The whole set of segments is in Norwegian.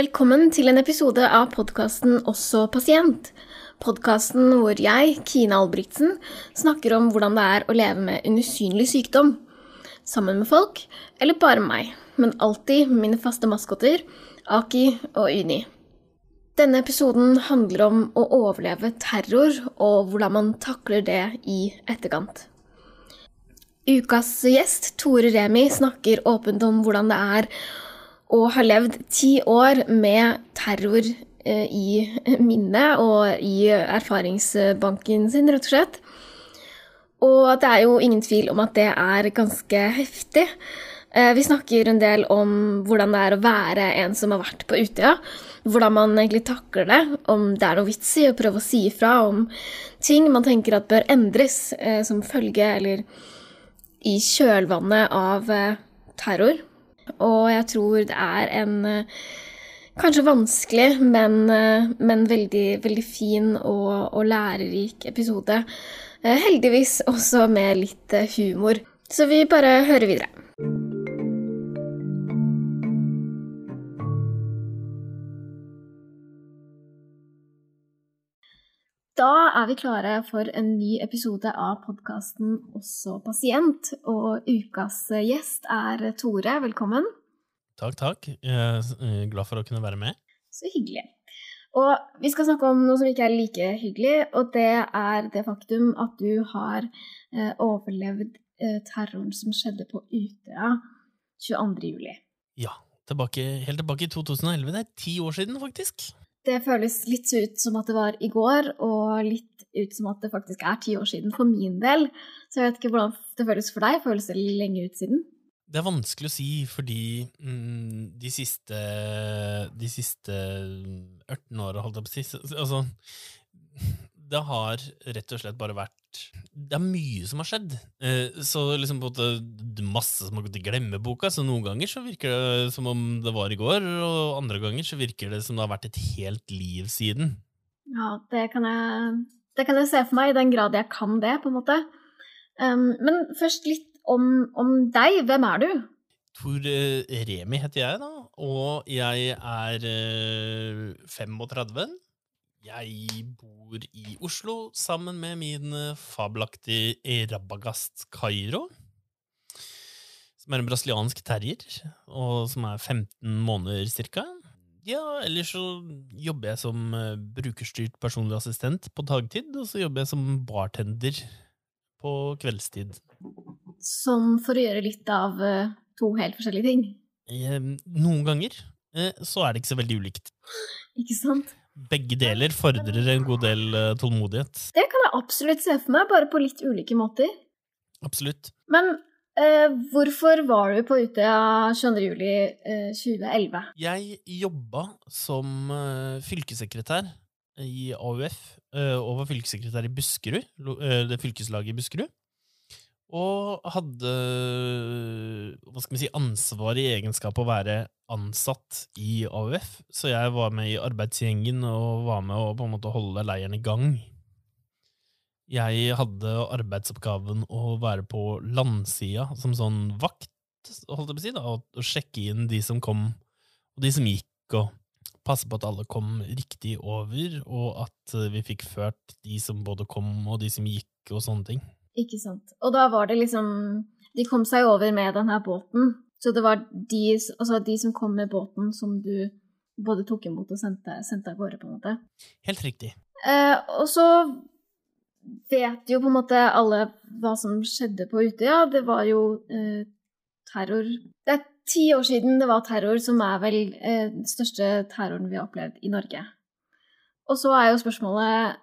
Velkommen til en episode av podkasten Også pasient. Podkasten hvor jeg, Kine Albrigtsen, snakker om hvordan det er å leve med en usynlig sykdom. Sammen med folk, eller bare meg, men alltid mine faste maskoter, Aki og Uni. Denne episoden handler om å overleve terror, og hvordan man takler det i etterkant. Ukas gjest, Tore Remi, snakker åpent om hvordan det er å har levd ti år med terror eh, i minnet og i erfaringsbanken sin, rett og slett. Og det er jo ingen tvil om at det er ganske heftig. Eh, vi snakker en del om hvordan det er å være en som har vært på Utøya. Hvordan man egentlig takler det, om det er noe vits i å prøve å si ifra om ting man tenker at bør endres eh, som følge eller i kjølvannet av terror. Og jeg tror det er en eh, kanskje vanskelig, men, eh, men veldig, veldig fin og, og, lærerik episode. Eh, heldigvis også med litt humor. Så vi bare hører videre. Da er vi klare for en ny episode av podkasten Også pasient. Og ukas gjest er Tore. Velkommen. Takk, takk. Er glad for å kunne være med. Så hyggelig. Og vi skal snakke om noe som ikke er like hyggelig, og det er det faktum at du har eh, overlevd eh, terroren som skjedde på Utøya 22. juli. Ja. Tilbake, helt tilbake i 2011. Det er ti år siden, faktisk. Det føles litt ut som at det var i går, og litt ut som at det faktisk er ti år siden for min del. Så jeg vet ikke hvordan det føles for deg. Føles det lenge ut siden? Det er vanskelig å si, fordi mm, de siste De siste 18 åra, holdt jeg på å si Altså, det har rett og slett bare vært Det er mye som har skjedd. Eh, så liksom på en masse som har gått i glemmeboka. Så noen ganger så virker det som om det var i går, og andre ganger så virker det som det har vært et helt liv siden. Ja, det kan jeg, det kan jeg se for meg, i den grad jeg kan det, på en måte. Um, men først litt om, om, deg. Hvem er du? Tor eh, Remi heter jeg, da. Og jeg er 35. Eh, jeg bor i Oslo sammen med min eh, fabelaktige Rabagast Cairo. Som er en brasiliansk terrier, og som er 15 måneder cirka. Ja, ellers så jobber jeg som eh, brukerstyrt personlig assistent på dagtid, og så jobber jeg som bartender på kveldstid. Som for å gjøre litt av eh, to helt forskjellige ting? Noen ganger så er det ikke så veldig ulikt. Ikke sant? Begge deler fordrer en god del uh, tålmodighet. Det kan jeg absolutt se for meg, bare på litt ulike måter. Absolutt. Men eh, hvorfor var du på Utøya 22. juli eh, 2011? Jeg jobba som fylkessekretær i AUF, og var fylkessekretær i Buskerud, det fylkeslaget i Buskerud. Og hadde hva skal vi si, ansvar i egenskap å være ansatt i AUF. Så jeg var med i arbeidsgjengen og var med å på en måte holde leiren i gang. Jeg hadde arbeidsoppgaven å være på landsida som sånn vakt, holdt jeg på å si, da, og sjekke inn de som kom, og de som gikk, og passe på at alle kom riktig over, og at vi fikk ført de som både kom og de som gikk, og sånne ting. Ikke sant. Og da var det liksom De kom seg over med denne båten. Så det var de, altså de som kom med båten, som du både tok imot og sendte, sendte av gårde, på en måte. Helt riktig. Eh, og så vet jo på en måte alle hva som skjedde på Utøya. Det var jo eh, terror Det er ti år siden det var terror, som er vel eh, den største terroren vi har opplevd i Norge. Og så er jo spørsmålet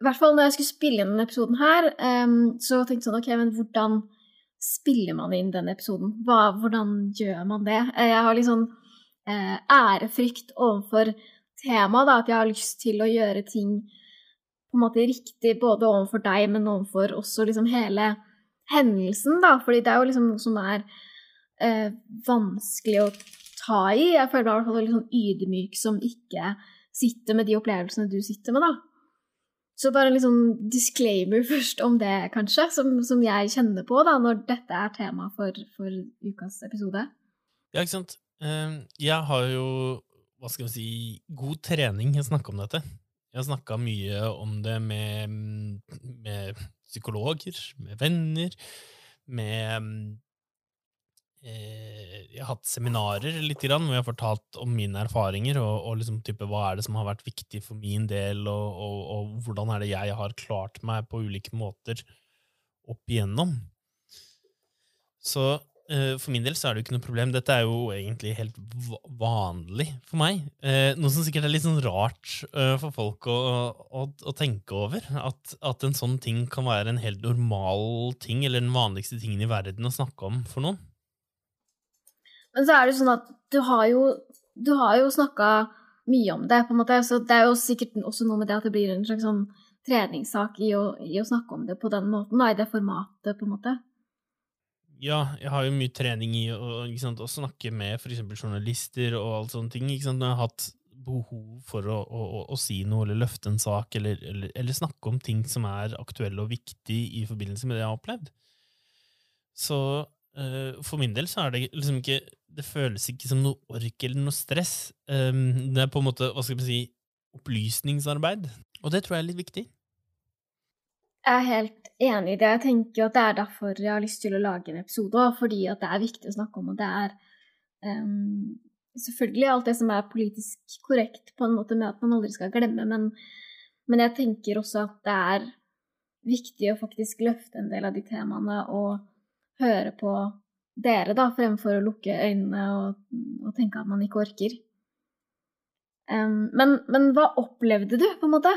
i hvert fall når jeg skulle spille inn denne episoden her, eh, så tenkte jeg sånn OK, men hvordan spiller man inn den episoden? Hva, hvordan gjør man det? Eh, jeg har liksom uh, ærefrykt overfor temaet, da, at jeg har lyst til å gjøre ting på en måte riktig både overfor deg, men overfor også liksom hele hendelsen, da. Fordi det er jo liksom noe som er eh, vanskelig å ta i. Jeg føler meg i hvert fall veldig sånn ydmyk som ikke sitter med de opplevelsene du sitter med, da. Så bare en liksom disclaimer først om det, kanskje, som, som, jeg kjenner på da, når dette er tema for, for ukas episode. Ja, ikke sant. Eh, jeg har jo, hva skal vi si, god trening i å snakke om dette. Jeg har snakka mye om det med, med psykologer, med venner, med Jeg har hatt seminarer litt grann, hvor jeg har fortalt om mine erfaringer, og, og liksom type, hva er det som har vært viktig for min del, og, og, og hvordan er det jeg har klart meg på ulike måter opp igjennom. Så eh, for min del så er det jo ikke noe problem. Dette er jo egentlig helt vanlig for meg. Eh, noe som sikkert er litt sånn rart eh, for folk å, å, å tenke over. At, at en sånn ting kan være en helt normal ting, eller den vanligste tingen i verden å snakke om for noen. Men så er det sånn at du har jo, du jo snakka mye om det, på en måte. Så det er jo sikkert også noe med det at det blir en slags sånn treningssak i å, i å snakke om det på den måten, da, i det formatet, på en måte. Ja, jeg har jo mye trening i å, sant, å snakke med eksempel journalister og alt sånne ting. Når jeg har hatt behov for å, å, å, si noe eller løfte en sak, eller, eller, eller snakke om ting som er aktuelle og viktige i forbindelse med det jeg har opplevd. Så eh, for min del så er det liksom ikke Det føles ikke som noe ork eller noe stress. Um, det er på en måte, hva skal man si, opplysningsarbeid. Og det tror jeg er litt viktig. Jeg er helt enig i det. Jeg tenker at det er derfor jeg har lyst til å lage en episode Og fordi at det er viktig å snakke om, og det er um, selvfølgelig alt det som er politisk korrekt, på en måte med at man aldri skal glemme, men, men jeg tenker også at det er viktig å faktisk løfte en del av de temaene og høre på dere, da, fremfor å lukke øynene og, og tenke at man ikke orker. Um, men, men hva opplevde du, på en måte?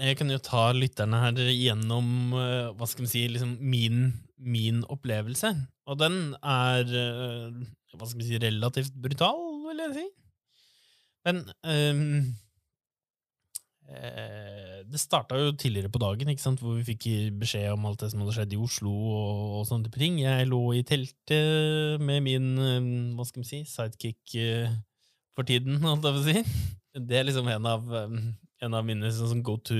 Jeg kan jo ta lytterne her gjennom eh, hva skal vi si, liksom min, min opplevelse. Og den er eh, hva skal vi si, relativt brutal, vil jeg si. Men eh, det starta jo tidligere på dagen, ikke sant, hvor vi fikk beskjed om alt det som hadde skjedd i Oslo. og, og sånne type ting. Jeg lå i teltet med min eh, hva skal vi si, sidekick eh, for tiden, holdt jeg på å si. Det er liksom en av en av mine sånn, sånn go to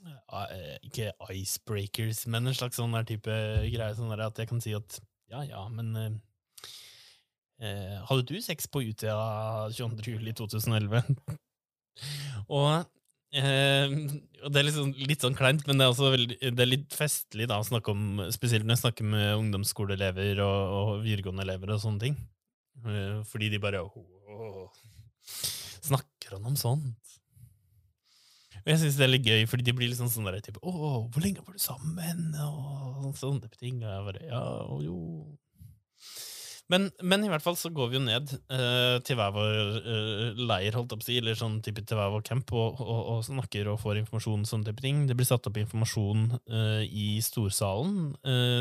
eh, Ikke icebreakers, men en slags sånn der type greie. Sånn der at jeg kan si at ja, ja, men eh, eh, Hadde du sex på Utøya 22. juli 2011? og eh, og det er liksom litt sånn kleint, men det er også veldig, det er litt festlig da, å snakke om, spesielt når jeg snakker med ungdomsskoleelever og, og videregående elever og sånne ting. Eh, fordi de bare «Åh, Snakker han om sånt? Og jeg syns det er litt gøy, fordi de blir liksom sånn der type Å, hvor lenge var du sammen? Og sånne ting. Og jeg bare Ja, og jo men, men i hvert fall så går vi jo ned uh, til hver vår uh, leir, holdt opp si, eller sånn type til hver vår camp, og, og, og snakker og får informasjon, sånn type ting. Det blir satt opp informasjon uh, i storsalen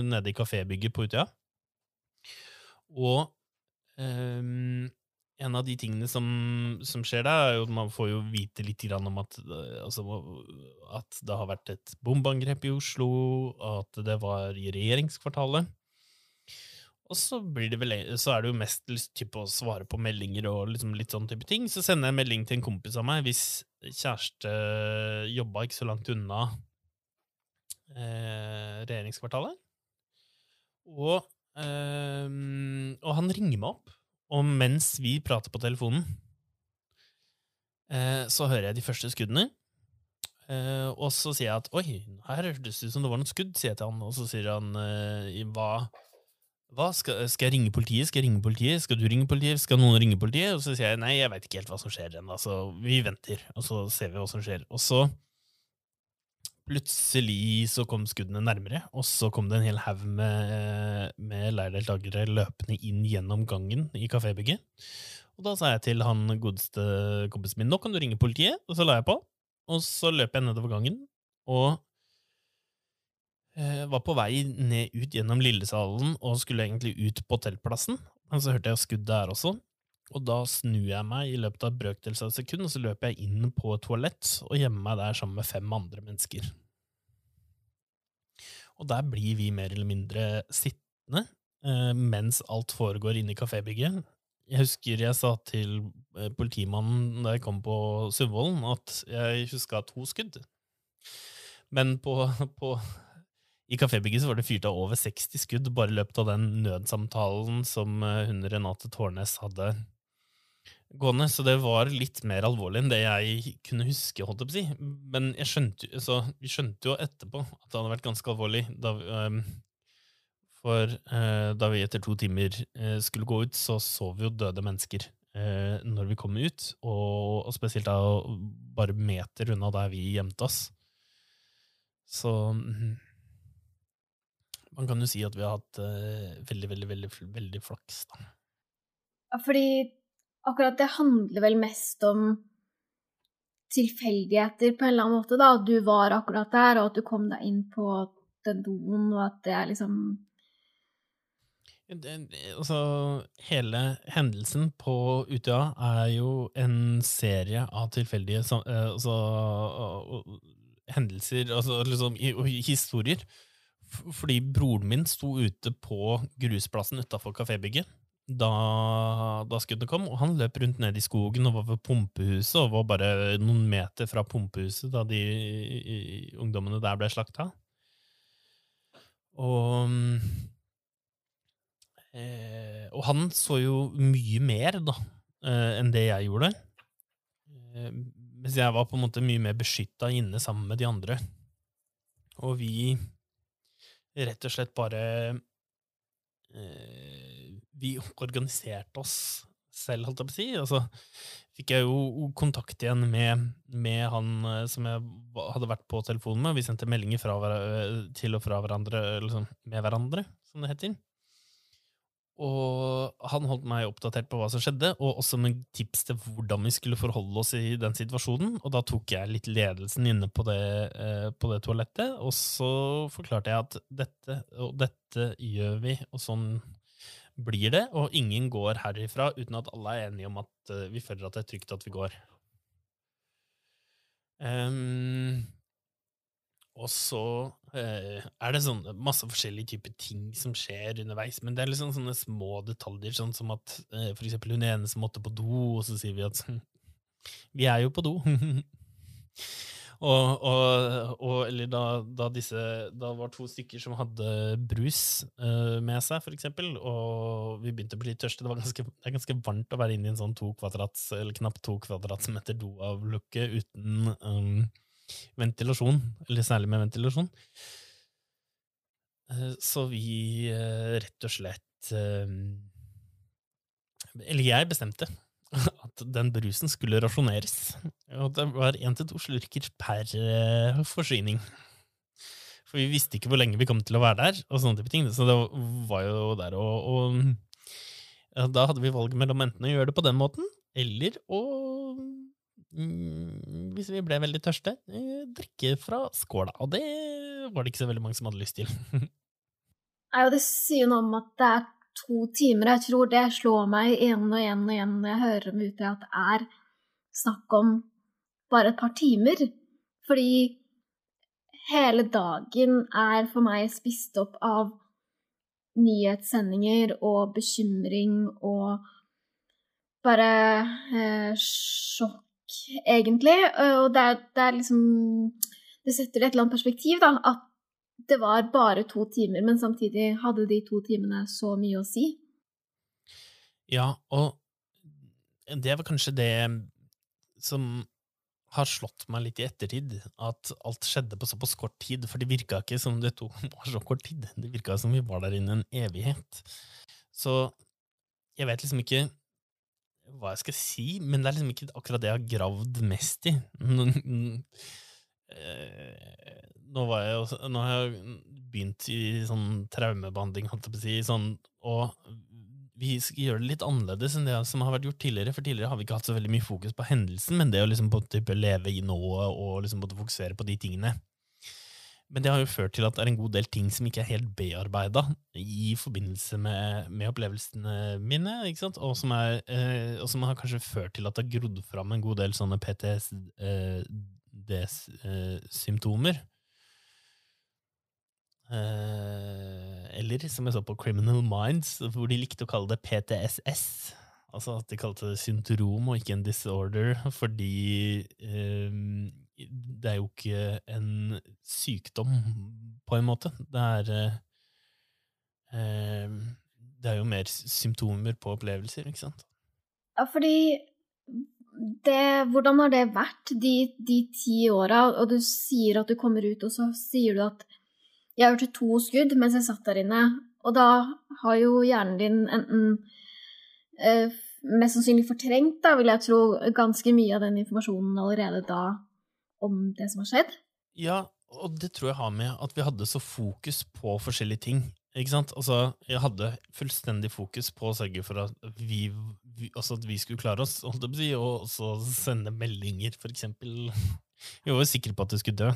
nede i kafébygget på Utøya. Og um, en av de tingene som, som skjer der, er jo at man får jo vite litt grann om at, altså, at det har vært et bombeangrep i Oslo, at det var i regjeringskvartalet. Og så, blir det vel, så er det jo mest lyst til å svare på meldinger og liksom litt sånn type ting. Så sender jeg melding til en kompis av meg hvis kjæreste jobba ikke så langt unna eh, regjeringskvartalet. Og, eh, og han ringer meg opp, og mens vi prater på telefonen, eh, så hører jeg de første skuddene. Eh, og så sier jeg at oi, her hørtes det ut som det var noen skudd, sier jeg til han. Og så sier han eh, hva, hva skal, skal jeg ringe politiet? Skal jeg ringe politiet? Skal du ringe politiet? Skal noen ringe politiet? Og så sier jeg nei, jeg veit ikke helt hva som skjer ennå, så vi venter. Og så ser vi hva som skjer. Og så plutselig så kom skuddene nærmere, og så kom det en hel haug med, med leirdeltakere løpende inn gjennom gangen i kafébygget. Og da sa jeg til han godeste kompisen min nå kan du ringe politiet, og så la jeg på. Og så løp jeg nedover gangen, og var på vei ned ut gjennom Lillesalen og skulle egentlig ut på teltplassen, men så hørte jeg skudd der også. Og da snur jeg meg i løpet av brøkdels av et sekund, og så løper jeg inn på et toalett og gjemmer meg der sammen med fem andre mennesker. Og der blir vi mer eller mindre sittende eh, mens alt foregår inne i kafébygget. Jeg husker jeg sa til eh, politimannen da jeg kom på Sundvolden, at jeg huska to skudd. Men på, på I kafébygget var det fyrt av over 60 skudd bare i løpet av den nødsamtalen som eh, hun Renate Tårnes hadde gående, så det var litt mer alvorlig enn det jeg kunne huske. holdt jeg på å si. Men skjønte, vi skjønte jo etterpå at det hadde vært ganske alvorlig. Da, um, for uh, da vi etter to timer uh, skulle gå ut, så så vi jo døde mennesker når vi kom ut. Og, og, spesielt da bare meter unna der vi gjemte oss. Så mm, man kan jo si at vi har hatt uh, veldig, veldig, veldig, veldig flaks, da. Fordi akkurat det handler vel mest om tilfeldigheter på en eller annen måte, da. At du var akkurat der, og at du kom deg inn på den doen, og at det er liksom det, altså, hele hendelsen på Utøya er jo en serie av tilfeldige eh, altså, hendelser, altså liksom historier fordi broren min sto ute på grusplassen utafor kafébygget da, da skuddene kom, og han løp rundt ned i skogen og var ved pumpehuset, og var bare noen meter fra pumpehuset da de ungdommene der ble slakta. Og eh, Og han så jo mye mer, da, eh, enn det jeg gjorde. Eh, mens jeg var på en måte mye mer beskytta inne sammen med de andre. Og vi rett og slett bare eh, Vi organiserte oss selv, holdt jeg på å si. Altså fikk jeg jo kontakt igjen med, med, han eh, som jeg hadde vært på telefonen med. Vi sendte meldinger fra, til og fra hverandre, liksom, med hverandre, som det heter. Og han holdt meg oppdatert på hva som skjedde, og også med tips til hvordan vi skulle forholde oss i den situasjonen. Og da tok jeg litt ledelsen inne på det, eh, på det toalettet, og så forklarte jeg at dette og dette gjør vi, og sånn blir det, og ingen går herifra uten at alle er enige om at uh, vi føler at det er trygt at vi går. Um, og så eh, er det sånn masse forskjellige typer ting som skjer underveis, men det er liksom sånne små detaljer, sånn som at eh, for eksempel hun ene som måtte på do, og så sier vi at vi er jo på do. og, og, og, eller da, da, disse Da var to stykker som hadde brus uh, med seg, for eksempel, og vi begynte å bli tørste. Det, ganske, det er ganske varmt å være inne i en sånn to kvadrats, eller knapt to kvadratmeter doavlukke uten um, ventilasjon, eller særlig med ventilasjon. Eh, så vi eh, rett og slett eh, Eller jeg bestemte at den brusen skulle rasjoneres. Og det var én til to slurker per forsyning. For vi visste ikke hvor lenge vi kom til å være der, og sånne type ting. Så det var jo der og, og Da hadde vi valget mellom enten å gjøre det på den måten, eller å hvis vi ble veldig tørste, eh, drikke fra skåla. Og det var det ikke så veldig mange som hadde lyst til. Nei, og det sier noe om at det er to timer. Jeg tror det slår meg igjen og igjen og igjen når jeg hører om ute at det er snakk om bare et par timer. Fordi hele dagen er for meg spist opp av nyhetssendinger og bekymring og bare eh, sjokk egentlig. Og det er, det er, liksom Det setter det et eller annet perspektiv, da. At det var bare to timer, men samtidig hadde de to timene så mye å si. Ja, og det var kanskje det som har slått meg litt i ettertid, at alt skjedde på såpass kort tid, for det virka ikke som det tok så kort tid. Det virka som vi var der inne en evighet. Så jeg vet liksom ikke hva jeg skal si, men det er liksom ikke akkurat det jeg har gravd mest i. Eh, nå, var jeg også, nå har jeg begynt i sånn traumebehandling, holdt jeg på å si, sånn, og vi skal gjøre det litt annerledes enn det som har vært gjort tidligere, for tidligere har vi ikke hatt så veldig mye fokus på hendelsen, men det å liksom på type leve i nået og liksom fokusere på de tingene. Men det har jo ført til at det er en god del ting som ikke er helt bearbeida i forbindelse med, med, opplevelsene mine? Og, som er, eh, og som har kanskje ført til at det har grodd fram en god del sånne PTSD-symptomer. Eh, eller som jeg så på Criminal Minds, hvor de likte å kalle det PTSS. Altså at de kalte det syndrom og ikke en disorder, fordi eh, det er jo ikke en sykdom på en måte. Det er eh, eh, Det er jo mer symptomer på opplevelser, ikke sant? Ja, fordi det, Hvordan har det vært de, de ti åra? Og du sier at du kommer ut, og så sier du at jeg hørte to skudd mens jeg satt der inne. Og da har jo hjernen din enten eh, mest sannsynlig fortrengt, da, vil jeg tro, ganske mye av den informasjonen allerede da om det som har skjedd. Ja, og det tror jeg har med at vi hadde så fokus på forskjellige ting. Ikke sant? Altså, jeg hadde fullstendig fokus på å sørge for at vi, vi, altså at vi skulle klare oss, holdt jeg på å si, og også sende meldinger, for eksempel. Vi var jo sikre på at du skulle dø.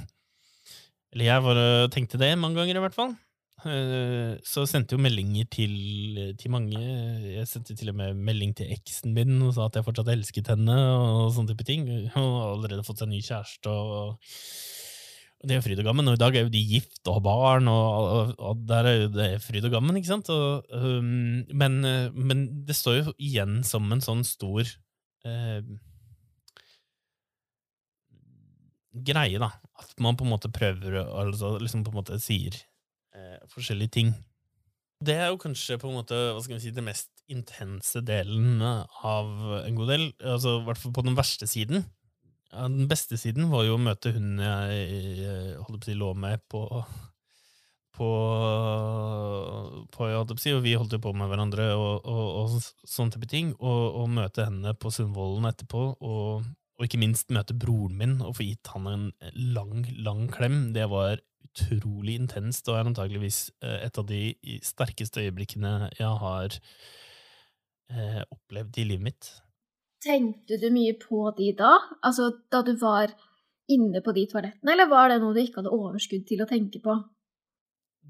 Eller jeg var, tenkte det mange ganger, i hvert fall. Eh, så sendte jo meldinger til, til, mange. Jeg sendte til og med melding til eksen min og sa at jeg fortsatt elsket henne. Og sånne type ting. Og har allerede fått seg ny kjæreste. og, og det er fryd og gammen, og i dag er jo de gift og har barn, og, og, og, der er jo det fryd og gammen, ikke sant? Um, men, men, det står jo igjen som en sånn stor uh, greie, da. At man på en måte prøver, altså liksom på en måte sier eh, forskjellige ting. Det er jo kanskje på en måte, hva skal vi si, det mest intense delen av en god del. altså I hvert fall på den verste siden. Ja, den beste siden var jo å møte hun jeg holdt på å lå med på på, på si, og Vi holdt jo på med hverandre og, og, og sånne type ting. Og, og møte henne på Sundvolden etterpå, og, og ikke minst møte broren min og få gitt han en lang, lang klem. Det var utrolig intenst, og er antageligvis eh, et av de sterkeste øyeblikkene jeg har eh, opplevd i livet mitt. Tenkte du mye på de da? Altså da du var inne på de toalettene, eller var det noe du ikke hadde overskudd til å tenke på?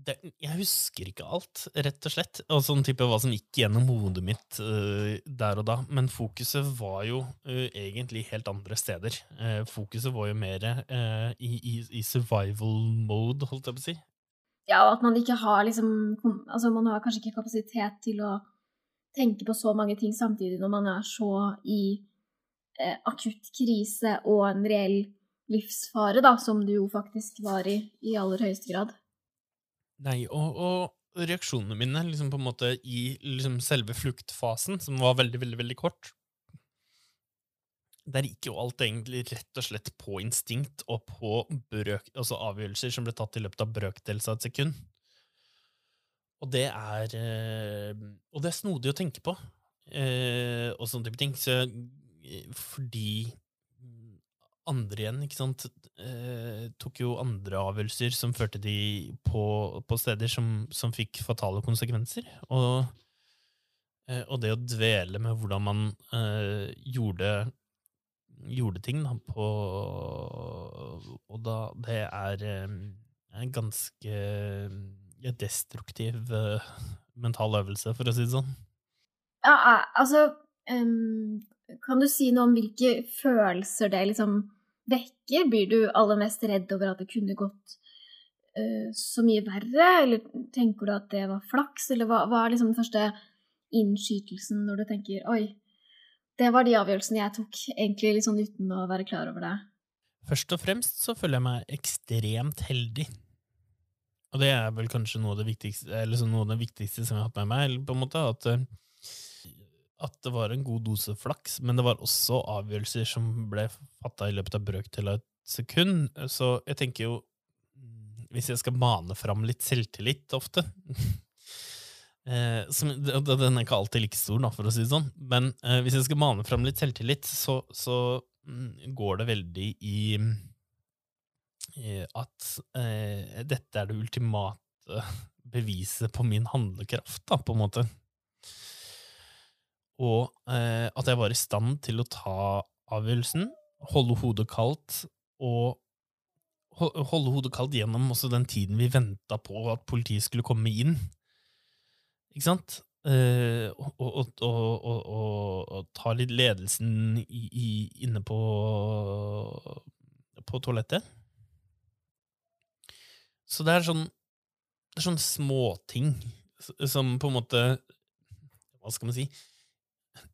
Det, jeg husker ikke alt, rett og slett. Og sånn type hva som gikk gjennom hodet mitt uh, der og da. Men fokuset var jo uh, egentlig helt andre steder. Uh, fokuset var jo mer i, i, i, survival mode, holdt jeg på å si. Ja, og at man ikke har liksom Altså, man har kanskje ikke kapasitet til å tenke på så mange ting samtidig når man er så i akutt krise og en reell livsfare, da, som du jo faktisk var i i aller høyeste grad. Nei, og, og reaksjonene mine liksom på en måte i liksom selve fluktfasen, som var veldig, veldig, veldig kort Der gikk jo alt egentlig rett og slett på instinkt og på brøk, altså avgjørelser som ble tatt i løpet av brøkdels av et sekund. Og det er eh, Og det er snodig å tenke på, eh, og sånne type ting. Så, eh, fordi andre igjen, ikke sant, eh, tok jo andre avgjørelser som førte de på, på steder som, som, fikk fatale konsekvenser. Og, eh, og, det å dvele med hvordan man eh, gjorde, gjorde ting da, på Og da Det er eh, en ganske destruktiv eh, mental øvelse, for å si det sånn. Ja, altså um kan du si noe om hvilke følelser det liksom vekker? Blir du aller mest redd over at det kunne gått uh, så mye verre, eller tenker du at det var flaks, eller hva, hva er liksom den første innskytelsen når du tenker oi, det var de avgjørelsene jeg tok, egentlig litt sånn uten å være klar over det? Først og fremst så føler jeg meg ekstremt heldig. Og det er vel kanskje noe av det viktigste, noe av det viktigste som jeg har hatt med meg, på en måte, at uh, at det var en god dose flaks, men det var også avgjørelser som ble fatta i løpet av brøk av et sekund. Så jeg tenker jo Hvis jeg skal mane fram litt selvtillit ofte eh, som, Den er ikke alltid like stor, for å si det sånn, men eh, hvis jeg skal mane fram litt selvtillit, så, så mm, går det veldig i, i at eh, dette er det ultimate beviset på min handlekraft, da, på en måte og eh, at jeg var i stand til å ta avgjørelsen, holde hodet kaldt og holde hodet kaldt gjennom også den tiden vi venta på at politiet skulle komme inn. Ikke sant? Eh, og, og, og, og, ta litt ledelsen i, i, inne på, på toalettet. Så det er sånn Det er småting som på en måte Hva skal man si?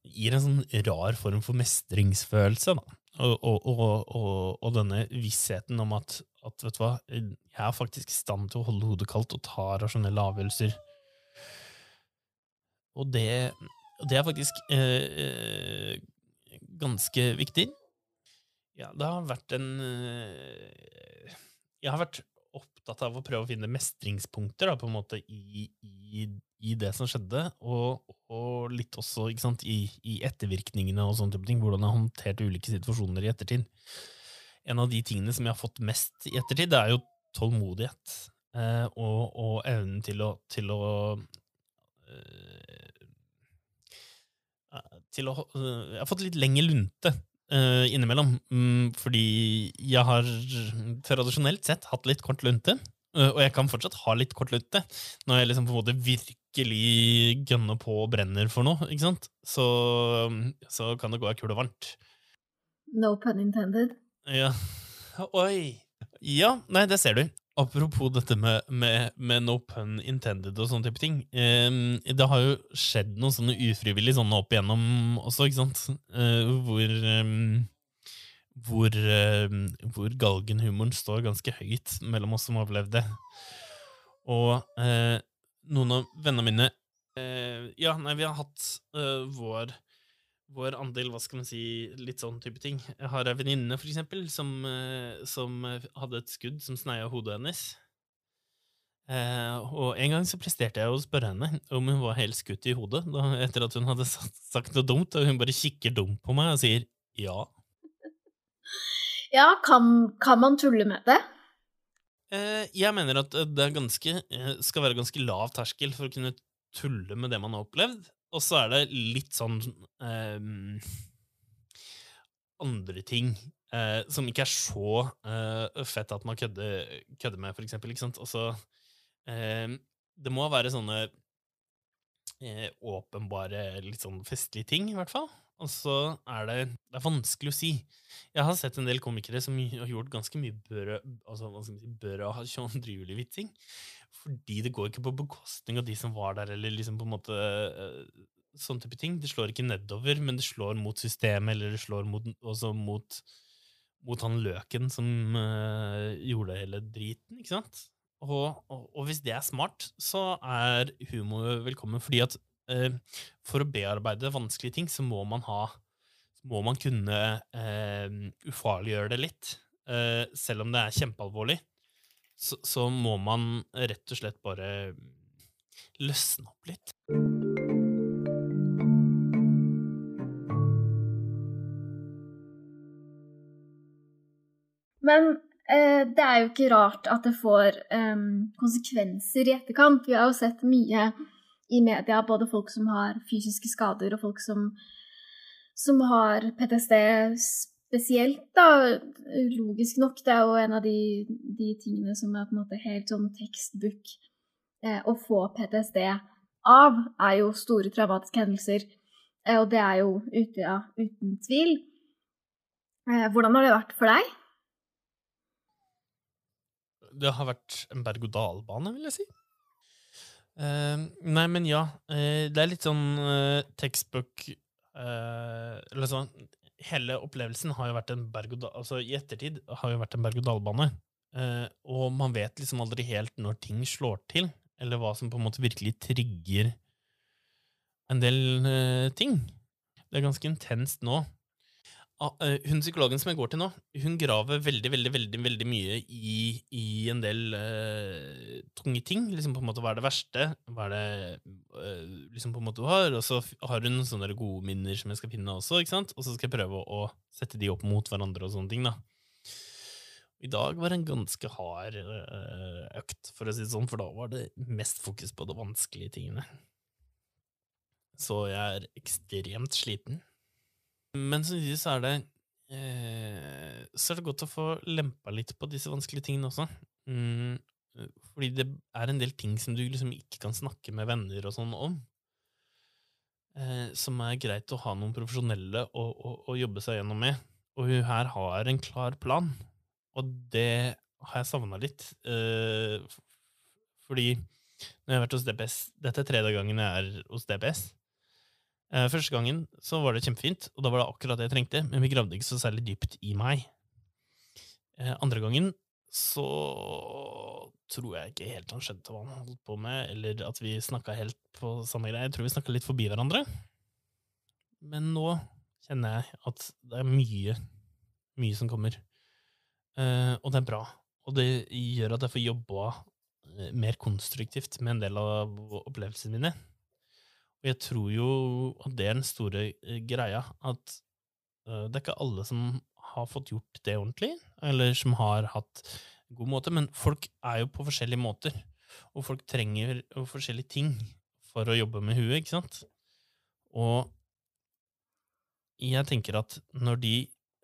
Gir en sånn rar form for mestringsfølelse. Da. og, og, og, og, denne vissheten om at, at vet du hva, jeg er faktisk i stand til å holde hodet kaldt og ta rasjonelle avgjørelser. Og det, det er faktisk eh, eh, ganske viktig. Ja, det har vært en eh, Jeg har vært opptatt av å prøve å finne mestringspunkter da, på en måte i, i, i det som skjedde, og, og litt også sant, i, i, ettervirkningene og sånne type ting, hvordan jeg har håndtert ulike situasjoner i ettertid. En av de tingene som jeg har fått mest i ettertid, det er jo tålmodighet eh, og, og, evnen til å, til å øh, til å, Jeg har fått litt lengre lunte uh, innimellom. Um, fordi jeg har tradisjonelt sett hatt litt kort lunte. Uh, og jeg kan fortsatt ha litt kort lunte når jeg liksom på en måte virkelig gønner på og brenner for noe. ikke sant? Så, så kan det gå ei kule varmt. No pun intended. Ja. Oi! Ja, nei, det ser du. Apropos dette med, med, med, no pun intended og sånne type ting. Eh, det har jo skjedd noen sånne ufrivillige sånne opp igjennom også, ikke sant? Eh, hvor eh, hvor, hvor galgenhumoren står ganske høyt mellom oss som det. Og eh, noen av vennene mine eh, Ja, nei, vi har hatt vår vår andel, hva skal man si, litt sånn type ting. Jeg har ei venninne, for eksempel, som, eh, som, hadde et skudd som sneia hodet hennes. Eh, og en gang så presterte jeg å spørre henne om hun var helt skutt i hodet, da, etter at hun hadde sagt noe dumt, og hun bare kikker dumt på meg og sier ja. Ja, kan, kan man tulle med det? Eh, jeg mener at det ganske, eh, skal være ganske lav terskel for å kunne tulle med det man har opplevd. Og så er det litt sånn um, Andre ting uh, som ikke er så uh, fett at man kødder, kødder, med, for eksempel. Ikke sant? Også, uh, det må være sånne åpenbare, litt sånn festlige ting, i hvert fall. Og så er det, det er vanskelig å si. Jeg har sett en del komikere som har gjort ganske mye bør, altså, si, bør sånn vitsing fordi det går ikke på bekostning av de som var der, eller liksom på en måte uh, sånn type ting. Det slår ikke nedover, men det slår mot systemet, eller det slår mot, også mot, mot han løken som uh, gjorde hele driten, ikke sant? Og, og, og, hvis det er smart, så er humor velkommen, fordi at uh, for å bearbeide vanskelige ting, så må man ha må man kunne ufarliggjøre det litt, selv om det er kjempealvorlig så, så, må man rett og slett bare løsne opp litt. Men eh, det er jo ikke rart at det får eh, konsekvenser i etterkant. Vi har jo sett mye i media, både folk som har fysiske skader, og folk som, som har PTSD spesielt, da, logisk nok, det er jo en av de, de tingene som er på en måte helt sånn tekstbook eh, Å få PTSD av er jo store traumatiske hendelser, eh, og det er jo Utøya ja, uten tvil. Eh, hvordan har det vært for deg? Det har vært en berg-og-dal-bane, vil jeg si. Uh, nei, men ja. Uh, det er litt sånn uh, tekstbook Eller sånn hele opplevelsen har jo vært en berg og altså i ettertid har jo vært en berg-og-dal-bane. Eh, og man vet liksom aldri helt når ting slår til, eller hva som på en måte virkelig trigger en del eh, ting. Det er ganske intenst nå. Ah, eh, hun psykologen som jeg går til nå, hun graver veldig veldig, veldig, veldig mye i, i en del uh, tunge ting. Liksom på en måte Hva er det verste? Hva er det uh, liksom på en måte du har? Og så har hun sånne gode minner som jeg skal finne også. ikke sant? Og så skal jeg prøve å, å sette de opp mot hverandre og sånne ting. da. I dag var det en ganske hard uh, økt, for å si det sånn, for da var det mest fokus på de vanskelige tingene. Så jeg er ekstremt sliten. Men samtidig så er det eh, Så er det godt å få lempa litt på disse vanskelige tingene også. Mm, fordi det er en del ting som du liksom ikke kan snakke med venner og sånn om. Eh, som er greit å ha noen profesjonelle å, å, å, jobbe seg gjennom med. Og hun her har en klar plan, og det har jeg savna litt. Eh, fordi når jeg har vært hos DPS Dette er tredje gangen jeg er hos DPS. Eh, første gangen så var det kjempefint, og da var det akkurat det jeg trengte, men vi gravde ikke så særlig dypt i meg. Eh, andre gangen så tror jeg ikke helt han skjønte hva han holdt på med, eller at vi snakka helt på samme greie. Jeg tror vi snakka litt forbi hverandre. Men nå kjenner jeg at det er mye, mye som kommer. Eh, og det er bra. Og det gjør at jeg får jobba mer konstruktivt med en del av opplevelsene mine. Og jeg tror jo at det er den store eh, greia, at uh, det er ikke alle som har fått gjort det ordentlig, eller som har hatt god måte, men folk er jo på forskjellige måter, og folk trenger jo forskjellige ting for å jobbe med huet, ikke sant? Og jeg tenker at når de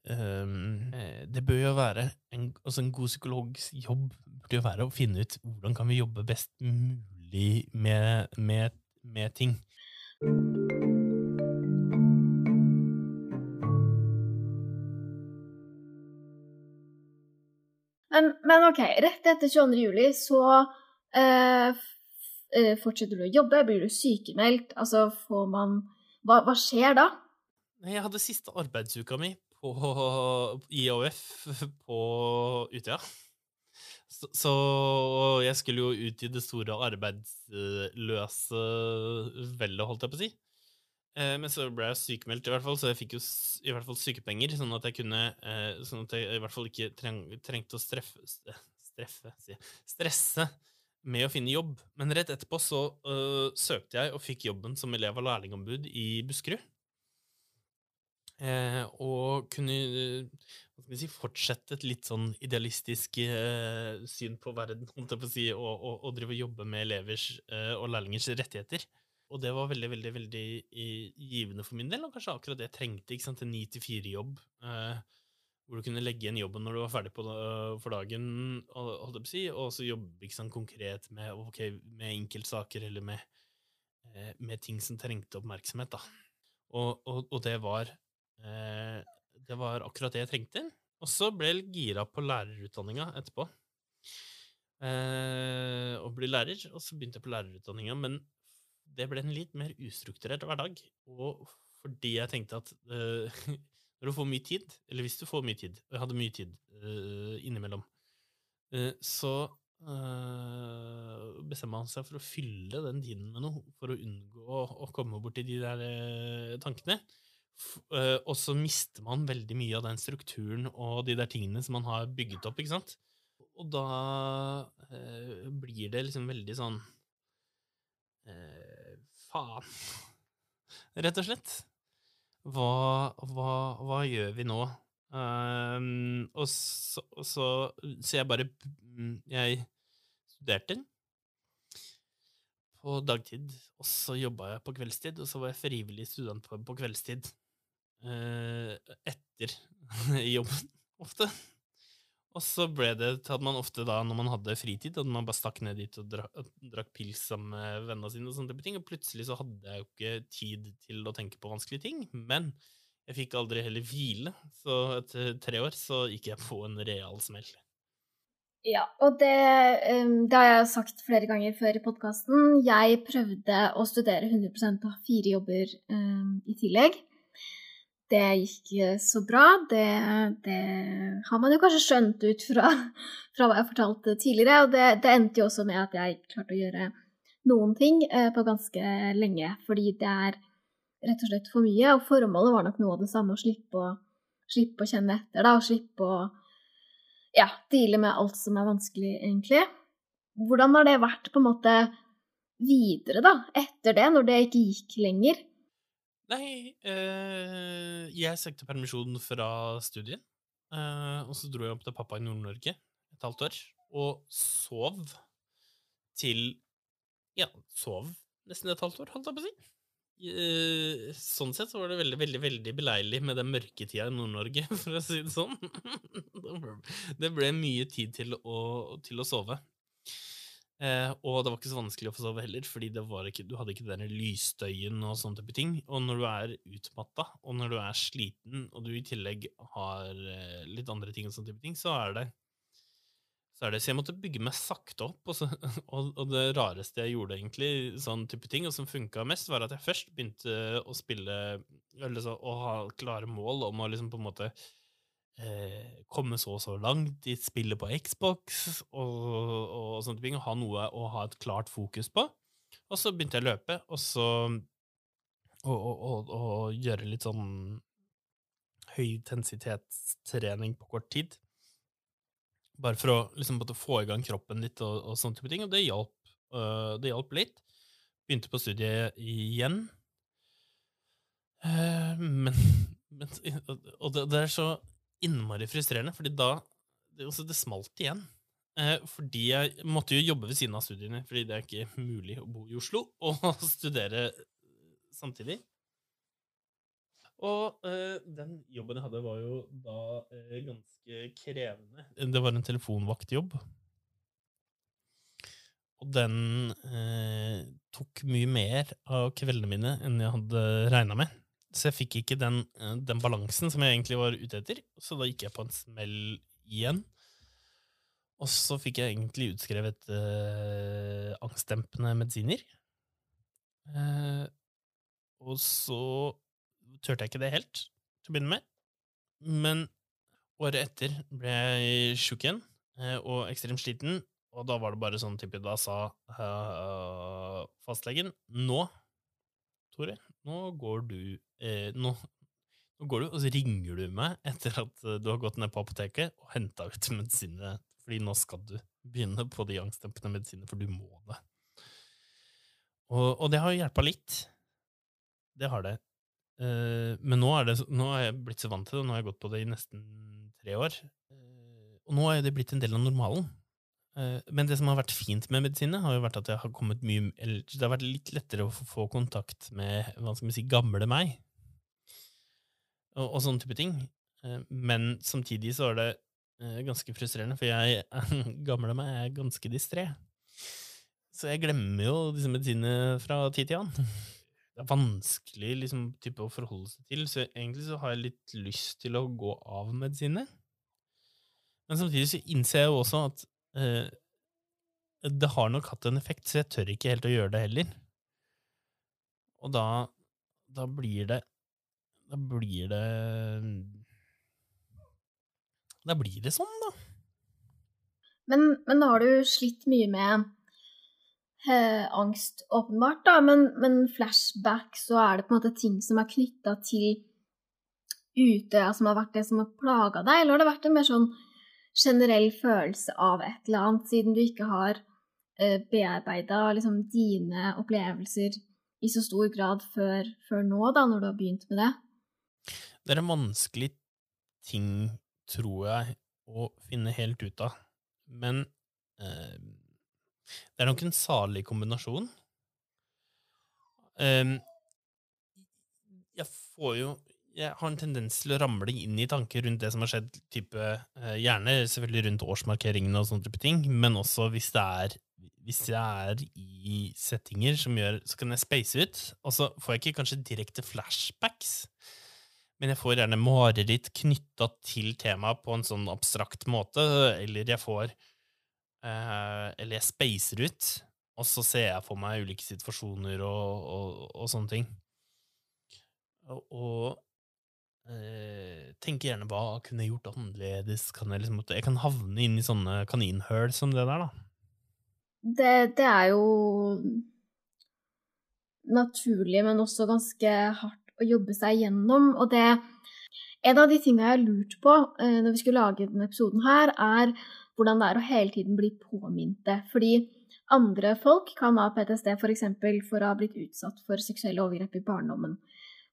eh, Det bør jo være en, altså en god psykologs jobb burde jo være å finne ut hvordan kan vi jobbe best mulig med, med, med ting. Men, men ok, rett etter 22. juli så eh, eh, fortsetter du å jobbe, blir du sykemeldt, altså får man Hva, hva skjer da? Jeg hadde siste arbeidsuka mi på IAF på Utøya. Så, så jeg skulle jo ut i det store arbeidsløse vellet, holdt jeg på å si. Eh, Men så ble jeg sykemeldt, i hvert fall, så jeg fikk jo i hvert fall sykepenger, sånn at jeg kunne eh, Sånn at jeg i hvert fall ikke treng, trengte å streffe, streffe stresse med å finne jobb. Men rett etterpå så øh, søkte jeg og fikk jobben som elev og lærlingombud i Buskerud. Eh, og kunne eh, si, fortsette et litt sånn idealistisk eh, syn på verden, på si, og, og, og drive og jobbe med elevers og lærlingers rettigheter. Og det var veldig, veldig veldig givende for min del, og kanskje akkurat det jeg trengte. ikke sant, En ni til fire-jobb, eh, hvor du kunne legge igjen jobben når du var ferdig på, for dagen, og, si, og så jobbe sånn konkret med, okay, med enkeltsaker eller med, eh, med ting som trengte oppmerksomhet. da. Og, og, og det var eh, det var akkurat det jeg trengte. Og så ble jeg gira på lærerutdanninga etterpå. Eh, og ble lærer, og så begynte jeg på lærerutdanninga, men det ble en litt mer ustrukturert hverdag. Og fordi jeg tenkte at eh, når du får mye tid, eller hvis du får mye tid, og jeg hadde mye tid eh, innimellom, eh, så Uh, bestemmer han seg for å fylle den tiden med noe, for å unngå å, å komme borti de der uh, tankene. Eh, og så mister man veldig mye av den strukturen og de der tingene som man har bygget opp, ikke sant? Og da uh, blir det liksom veldig sånn uh, Faen. Rett og slett. Hva, hva, hva gjør vi nå? Ehm, og så, så, så jeg bare mm, Jeg studerte på dagtid, og så jobba jeg på kveldstid, og så var jeg frivillig student på, på kveldstid eh, etter jobben, ofte. Og så ble det til at man ofte da, når man hadde fritid, at man bare stakk ned dit og drakk, drakk pils sammen med vennene sine, og sånne type ting, og plutselig så hadde jeg jo ikke tid til å tenke på vanskelige ting, men jeg fikk aldri heller hvile, så etter tre år så gikk jeg på en real smell. Ja, og det, um, det har jeg sagt flere ganger før i podkasten. Jeg prøvde å studere 100% og ha fire jobber um, i tillegg. Det gikk så bra. Det, det har man jo kanskje skjønt ut fra, fra hva jeg fortalte tidligere. Og det, det endte jo også med at jeg klarte å gjøre noen ting eh, på ganske lenge. Fordi det er rett og slett for mye. Og formålet var nok noe av det samme, å slippe å, slippe å kjenne etter. da, Og slippe å ja, deale med alt som er vanskelig, egentlig. Hvordan har det vært på en måte videre, da, etter det, når det ikke gikk lenger? Nei, eh, jeg søkte permisjon fra studiet, eh, og så dro jeg opp til pappa i Nord-Norge et halvt år, og sov til Ja, sov nesten et halvt år, holdt jeg på å si. Eh, sånn sett så var det veldig, veldig veldig beleilig med den mørketida i Nord-Norge, for å si det sånn. Det ble mye tid til å, til å sove. Eh, og det var ikke så vanskelig å få sove heller, fordi ikke, du hadde ikke den lysstøyen og sånne type ting. Og når du er utmatta, og når du er sliten, og du i tillegg har eh, litt andre ting og sånne type ting, så er det så er det, så jeg måtte bygge meg sakte opp, og, så, og, og det rareste jeg gjorde, egentlig, sånn type ting, og som funka mest, var at jeg først begynte å spille eller så, Å ha klare mål om å liksom på en måte eh, komme så og så langt i spillet på Xbox, og, og sånne ting, og ha noe å ha et klart fokus på. Og så begynte jeg å løpe, og så og, gjøre litt sånn høyintensitetstrening på kort tid. Bare for å liksom, få i gang kroppen litt og, og sånne type ting. Og det hjalp, uh, det hjalp litt. Begynte på studiet igjen. Uh, men, men, Og det, det, er så innmari frustrerende, fordi da Det, altså, det smalt igjen. Eh, fordi jeg måtte jo jobbe ved siden av studiene, fordi det er ikke mulig å bo i Oslo og studere samtidig. Og eh, den jobben jeg hadde, var jo da eh, ganske krevende. Det var en telefonvaktjobb. Og den øh, tok mye mer av kveldene mine enn jeg hadde regna med. Så jeg fikk ikke den, den, balansen som jeg egentlig var ute etter, så da gikk jeg på en smell igjen. Og så fikk jeg egentlig utskrevet angstdempende medisiner. og så turte jeg ikke det helt til å begynne med. Men året etter ble jeg sjuk igjen eh, og ekstremt sliten, og da var det bare sånn type Da sa fastlegen Nå, Tore, nå går du eh, nå, nå, går du, og så ringer du meg etter at du har gått ned på apoteket og henta ut medisinene, fordi nå skal du begynne på de angstdempende medisinene, for du må det. Og, og det har hjelpa litt. Det har det. Eh, men nå, det, nå er jeg blitt så vant til det, nå har jeg gått på det i nesten tre år. Eh, og nå er det blitt en del av normalen. Uh, men det som har vært fint med medisinene, har jo vært at har mye, det har vært litt lettere å få kontakt med hva skal si, gamle meg. Og, og sånne type ting. men samtidig så er det ganske frustrerende, for jeg, gamle meg, er ganske distré. Så jeg glemmer jo disse medisinene fra tid til annen det er vanskelig liksom, type, å forholde seg til, så egentlig så har jeg litt lyst til å gå av medisinene. Men samtidig så innser jeg jo også at eh, det har nok hatt en effekt, så jeg tør ikke helt å gjøre det heller. Og da, da blir det Da blir det Da blir det sånn, da. Men, men har du slitt mye med eh, angst, åpenbart, da, men, men, flashback så er det på en måte ting som er knytta til Utøya som har vært det som har plaga deg, eller har det vært en mer sånn generell følelse av et eller annet, siden du ikke har eh, bearbeida liksom, dine opplevelser i så stor grad før, før, nå, da, når du har begynt med det? Det er en vanskelig ting, tror jeg, å finne helt ut av. Men eh, det er nok en salig kombinasjon. Eh, jeg får jo Jeg har en tendens til å ramle inn i tanker rundt det som har skjedd, type, uh, gjerne selvfølgelig rundt årsmarkeringene og sånne type ting, men også hvis det er hvis jeg er i settinger som gjør Så kan jeg space ut, og så får jeg ikke kanskje direkte flashbacks, men jeg får gjerne mareritt knytta til temaet på en sånn abstrakt måte, eller jeg får Eh, eller jeg spacer ut, og så ser jeg for meg ulike situasjoner og, og, og sånne ting. Og, eh, tenker gjerne hva kunne jeg gjort annerledes? Kan jeg, liksom, jeg kan havne inn i sånne kaninhull som det der, da. Det, det er jo naturlig, men også ganske hardt å jobbe seg gjennom. Og det En av de tingene jeg har lurt på eh, når vi skulle lage denne episoden her, er hvordan det er å hele tiden bli påminnet det. Fordi andre folk kan ha PTSD f.eks. For, for å ha blitt utsatt for seksuelle overgrep i barndommen.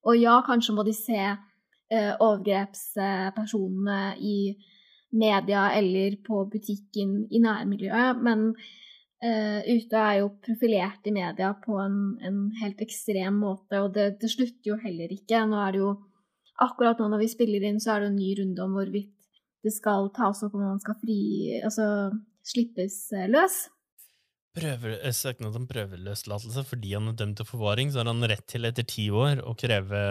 Og ja, kanskje må de se eh, overgrepspersonene i media eller på butikken i nærmiljøet, men eh, ute er jo profilert i media på en, en helt ekstrem måte, og det, det, slutter jo heller ikke. Nå er det jo Akkurat nå når vi spiller inn, så er det en ny runde om hvorvidt det skal tas opp om man skal fri, altså slippes eh, løs. Prøver, eh, søknad om prøveløslatelse fordi han er dømt til forvaring, så har han rett til etter ti år å kreve,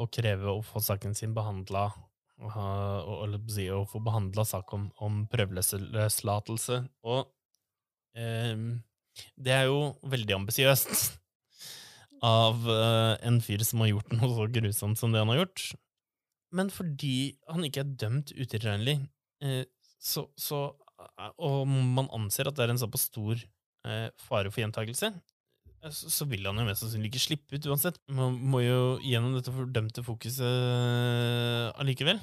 å kreve å få saken sin behandla si, få behandla sak om, om prøveløslatelse. Og eh, det er jo veldig ambisiøst av eh, en fyr som har gjort noe så grusomt som det han har gjort. Men fordi han ikke er dømt utilregnelig, eh, så, så, eh, og man anser at det er en såpass stor fare for gjentakelse, eh, så, vil han jo mest sannsynlig ikke slippe ut uansett. Man må jo gjennom dette fordømte fokuset eh, allikevel.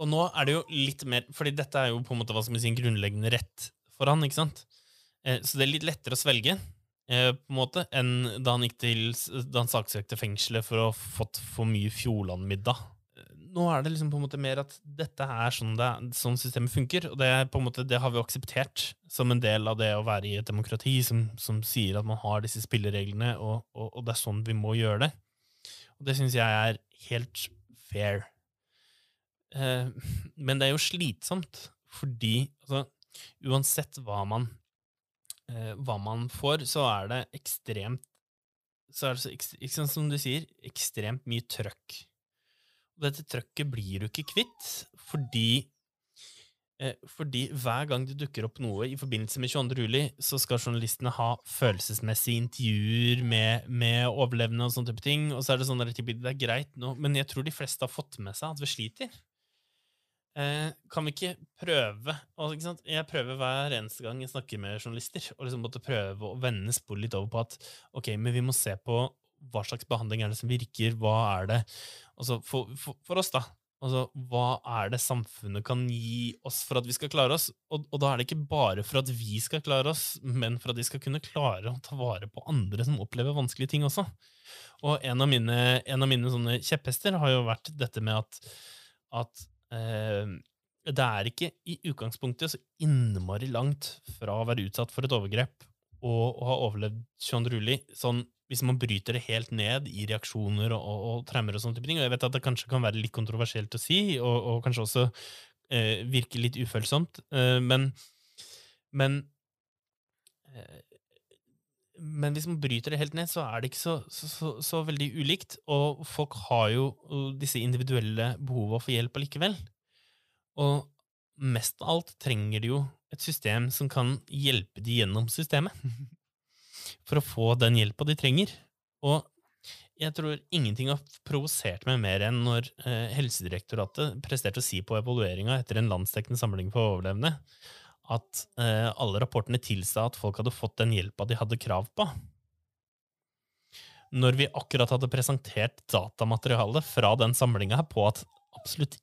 Og nå er det jo litt mer Fordi dette er jo på en måte hva skal man si, en grunnleggende rett for han, ikke sant? Eh, så det er litt lettere å svelge eh, på en måte, enn da han gikk til Da han saksøkte fengselet for å ha fått for mye Fjordland-middag. Nå er det liksom på en måte mer at dette er sånn, det, sånn systemet funker, og det, måte, det har vi akseptert som en del av det å være i et demokrati som, som sier at man har disse spillereglene, og, og, og, det er sånn vi må gjøre det. Og det syns jeg er helt fair. Eh, men det er jo slitsomt, fordi altså, uansett hva man, eh, hva man får, så er det ekstremt så er det så, som du sier, ekstremt mye trøkk. Dette trøkket blir du ikke kvitt, fordi eh, fordi hver gang det dukker opp noe i forbindelse med 22. juli, så skal journalistene ha følelsesmessige intervjuer med, med overlevende og sånne type ting. Og så er det sånn at det er greit nå, men jeg tror de fleste har fått med seg at vi sliter. Eh, kan vi ikke prøve og, ikke Jeg prøver hver eneste gang jeg snakker med journalister, og liksom måtte prøve å vende sporet litt over på at ok, men vi må se på hva slags behandling er det som virker, hva er det Altså for, for, for oss, da. Altså, hva er det samfunnet kan gi oss for at vi skal klare oss? Og, og, da er det ikke bare for at vi skal klare oss, men for at de skal kunne klare å ta vare på andre som opplever vanskelige ting også. Og en av mine, en av mine kjepphester har jo vært dette med at, at Eh, det er ikke i utgangspunktet så innmari langt fra å være utsatt for et overgrep og å ha overlevd Sean Rulli, sånn hvis man bryter det helt ned i reaksjoner og, og, og tremmer og sånne type ting. Og jeg vet at det kanskje kan være litt kontroversielt å si, og, og kanskje også eh, virke litt ufølsomt, eh, men, men eh, men hvis man bryter det helt ned, så er det ikke så, så, så, så veldig ulikt. Og folk har jo disse individuelle behovene for hjelp allikevel. Og mest av alt trenger de jo et system som kan hjelpe de gjennom systemet. For å få den hjelpa de trenger. Og jeg tror ingenting har provosert meg mer enn når eh, Helsedirektoratet presterte å si på evalueringa etter en landsdekkende samling for overlevende at eh, alle rapportene tilsa at folk hadde fått den hjelpa de hadde krav på. Når vi akkurat hadde presentert datamaterialet fra den samlinga på at absolutt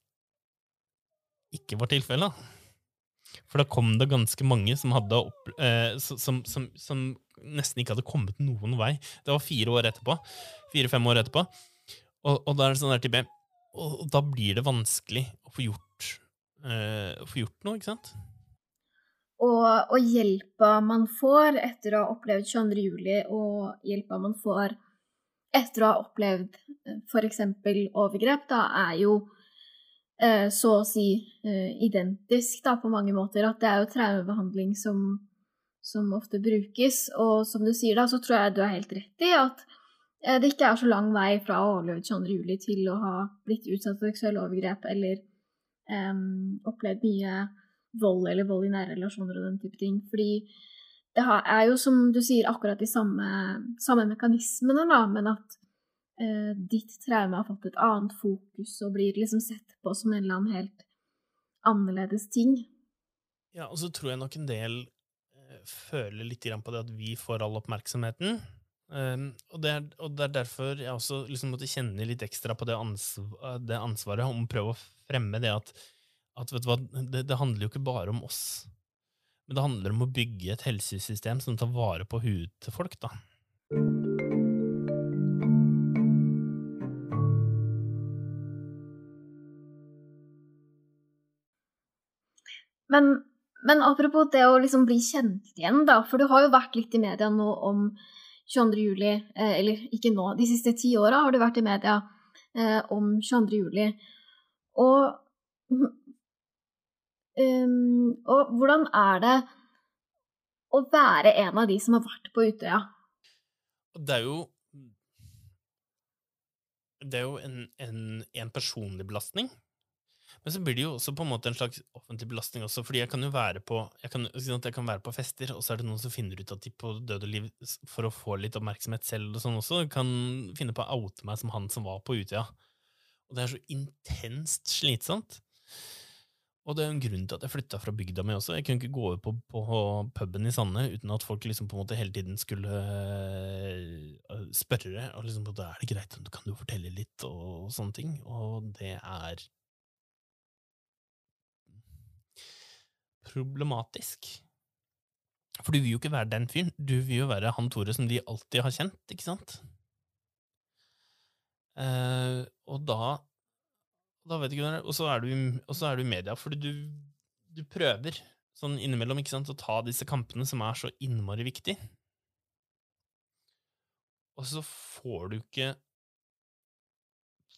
ikke var tilfellet. For da kom det ganske mange som, hadde opp, eh, som, som, som, nesten ikke hadde kommet noen vei. Det var fire år etterpå. Fire-fem år etterpå. Og, og, da er det sånn der type, og, og da blir det vanskelig å få gjort, eh, å få gjort noe, ikke sant? Og, og, hjelpa man får etter å ha opplevd 22. juli, og hjelpa man får etter å ha opplevd eh, f.eks. overgrep, da er jo så å si eh, identisk da, på mange måter. At det er jo traumebehandling som, som, ofte brukes. Og som du sier, da, så tror jeg du er helt rett i at eh, det ikke er så lang vei fra å ha overlevd 22. juli til å ha blitt utsatt for seksuelle overgrep eller um, opplevd mye vold eller vold i nære relasjoner og den type ting. Fordi det er jo, som du sier, akkurat de samme, samme mekanismene, da, men at eh, ditt traume har fått et annet fokus og blir liksom sett på som en eller annen helt annerledes ting. Ja, og så tror jeg nok en del eh, føler litt på det at vi får all oppmerksomheten. Um, og, det er, og, det er, derfor jeg også liksom måtte kjenne litt ekstra på det, ansvar, det ansvaret om å prøve å fremme det at at vet du hva, det, det, handler jo ikke bare om oss, men det handler om å bygge et helsesystem som tar vare på huet til folk, da. Men, men, apropos det å liksom bli kjent igjen, da, for du har jo vært litt i media nå om 22. juli, eh, eller ikke nå, de siste ti åra har du vært i media eh, om 22. juli. Og Um, og hvordan er det å være en av de som har vært på Utøya? Det er jo Det er jo en, en, en personlig belastning. Men så blir det jo også på en måte en slags offentlig belastning også, fordi jeg kan jo være på jeg kan, jeg kan være på fester, og så er det noen som finner ut at de på død og liv, for å få litt oppmerksomhet selv og sånn også, kan finne på å oute meg som han som var på Utøya. Og det er så intenst slitsomt. Og det er en grunn til at jeg flytta fra bygda mi også. Jeg kunne ikke gå over på, på puben i Sande uten at folk liksom på en måte hele tiden skulle øh, spørre. Og liksom, er det greit, kan du fortelle litt, og sånne ting. Og det er problematisk. For du vil jo ikke være den fyren. Du vil jo være han Tore som de alltid har kjent, ikke sant? Eh, og da da vet ikke, og så er du i media, fordi du, du prøver sånn innimellom ikke sant, å ta disse kampene som er så innmari viktig. Og så får du ikke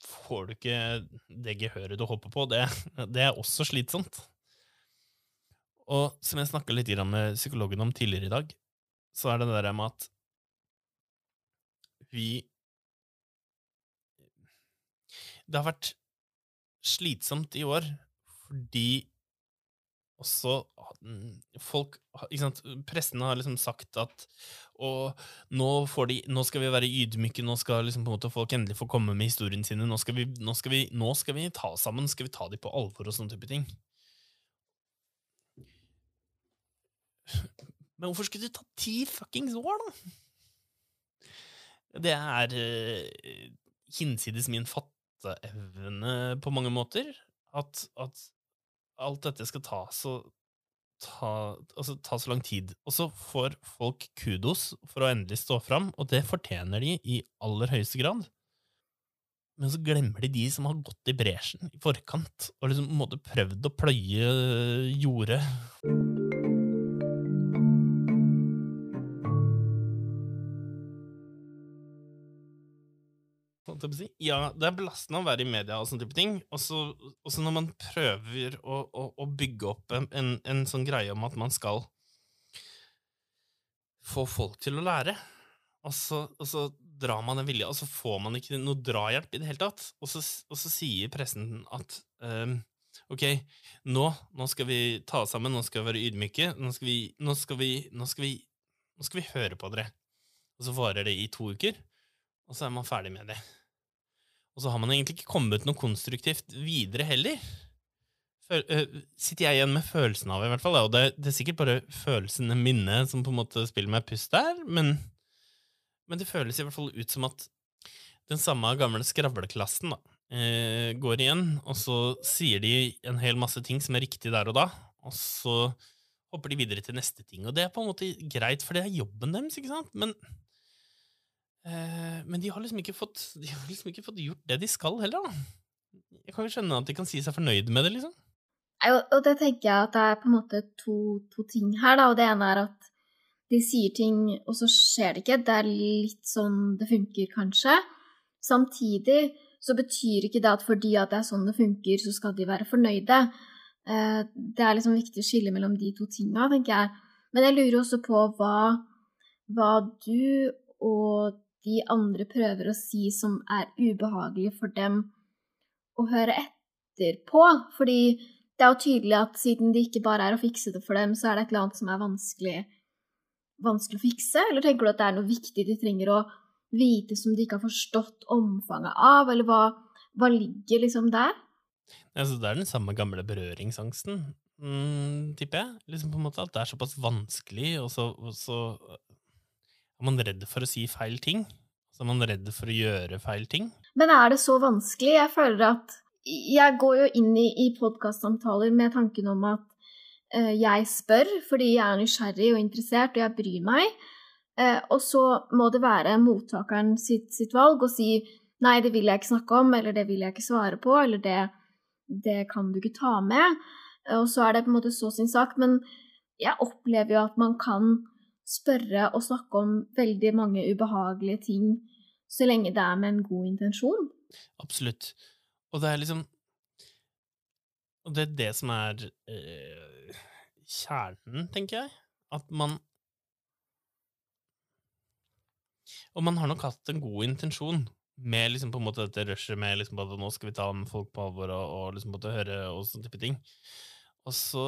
Får du ikke det gehøret du håper på. Det, det er også slitsomt. Og som jeg snakka litt med psykologen om tidligere i dag, så er det det der med at vi Det har vært slitsomt i år fordi også mm, folk ikke sant, Pressen har liksom sagt at og nå, de, nå skal vi være ydmyke, nå skal liksom en måte folk endelig få komme med historiene sine, nå skal vi, nå skal vi, nå skal vi ta oss sammen, skal vi ta dem på alvor og sånne type ting. Men hvorfor skulle det ta ti fuckings år, da? Det er uh, hinsides min fatteevne på mange måter. At, at alt dette skal ta så ta, altså, ta så lang tid. Og så får folk kudos for å endelig stå fram, og det fortjener de i aller høyeste grad. Men så glemmer de de som har gått i bresjen i forkant, og liksom på en måte prøvd å pløye jordet. Holdt jeg på å si. Ja, det er belastende å være i media og sånne type ting. Og så når man prøver å, å, å bygge opp en, en, en sånn greie om at man skal få folk til å lære, og så, og så drar man den vilje, og så får man ikke noe drahjelp i det hele tatt. Og så, og så sier pressen at um, ok, nå, nå skal vi ta oss sammen, nå skal vi være ydmyke, nå skal vi, nå skal vi, nå skal vi, nå skal vi høre på dere. Og så varer det i to uker, og så er man ferdig med det. Og så har man egentlig ikke kommet noe konstruktivt videre heller. Føl, uh, sitter jeg igjen med følelsen av, i hvert fall. Og det, det er sikkert bare følelsen, minnet, som på en måte spiller meg pust der, men, men det føles i hvert fall ut som at den samme gamle skravleklassen da, uh, går igjen, og så sier de en hel masse ting som er riktig der og da, og så hopper de videre til neste ting. Og det er på en måte greit, for det er jobben deres, ikke sant? Men men de har liksom fått De har liksom ikke fått gjort det de skal heller, da. Jeg kan jo skjønne at de kan si seg fornøyd med det, liksom. Og det tenker jeg at det er på en måte to, to ting her, da. Og det ene er at de sier ting, og så skjer det ikke. Det er litt sånn det funker, kanskje. Samtidig så betyr ikke det at fordi at det er sånn det funker, så skal de være fornøyde. Eh, Det er liksom viktig å skille mellom de to tinga, tenker jeg. Men jeg lurer også på hva, hva du og de andre prøver å si som er ubehagelig for dem å høre etter på. Fordi det er jo tydelig at siden det ikke bare er å fikse det for dem, så er det et eller annet som er vanskelig, vanskelig å fikse. Eller tenker du at det er noe viktig de trenger å vite som de ikke har forstått omfanget av, eller hva, hva ligger liksom der? Altså, det er den samme gamle berøringsangsten, mm, tipper jeg. Liksom på en måte At det er såpass vanskelig, og så, og så er man redd for å si feil ting. Så er man redd for å gjøre feil ting. Men er det så vanskelig? Jeg føler at Jeg går jo inn i, i podkastsamtaler med tanken om at uh, jeg spør fordi jeg er nysgjerrig og interessert, og jeg bryr meg. Uh, og så må det være mottakeren sitt, sitt valg å si nei, det vil jeg ikke snakke om, eller det vil jeg ikke svare på, eller det, det kan du ikke ta med. Og så er det på en måte så sin sak. Men jeg opplever jo at man kan spørre og snakke om veldig mange ubehagelige ting så lenge det er med en god intensjon. Absolutt. Og det er liksom Og det er det som er eh, kjernen, tenker jeg. At man Og man har nok hatt en god intensjon, med liksom på en måte dette rushet med liksom at nå skal vi ta med folk på alvor og, og liksom måte høre og sånne type ting. Og så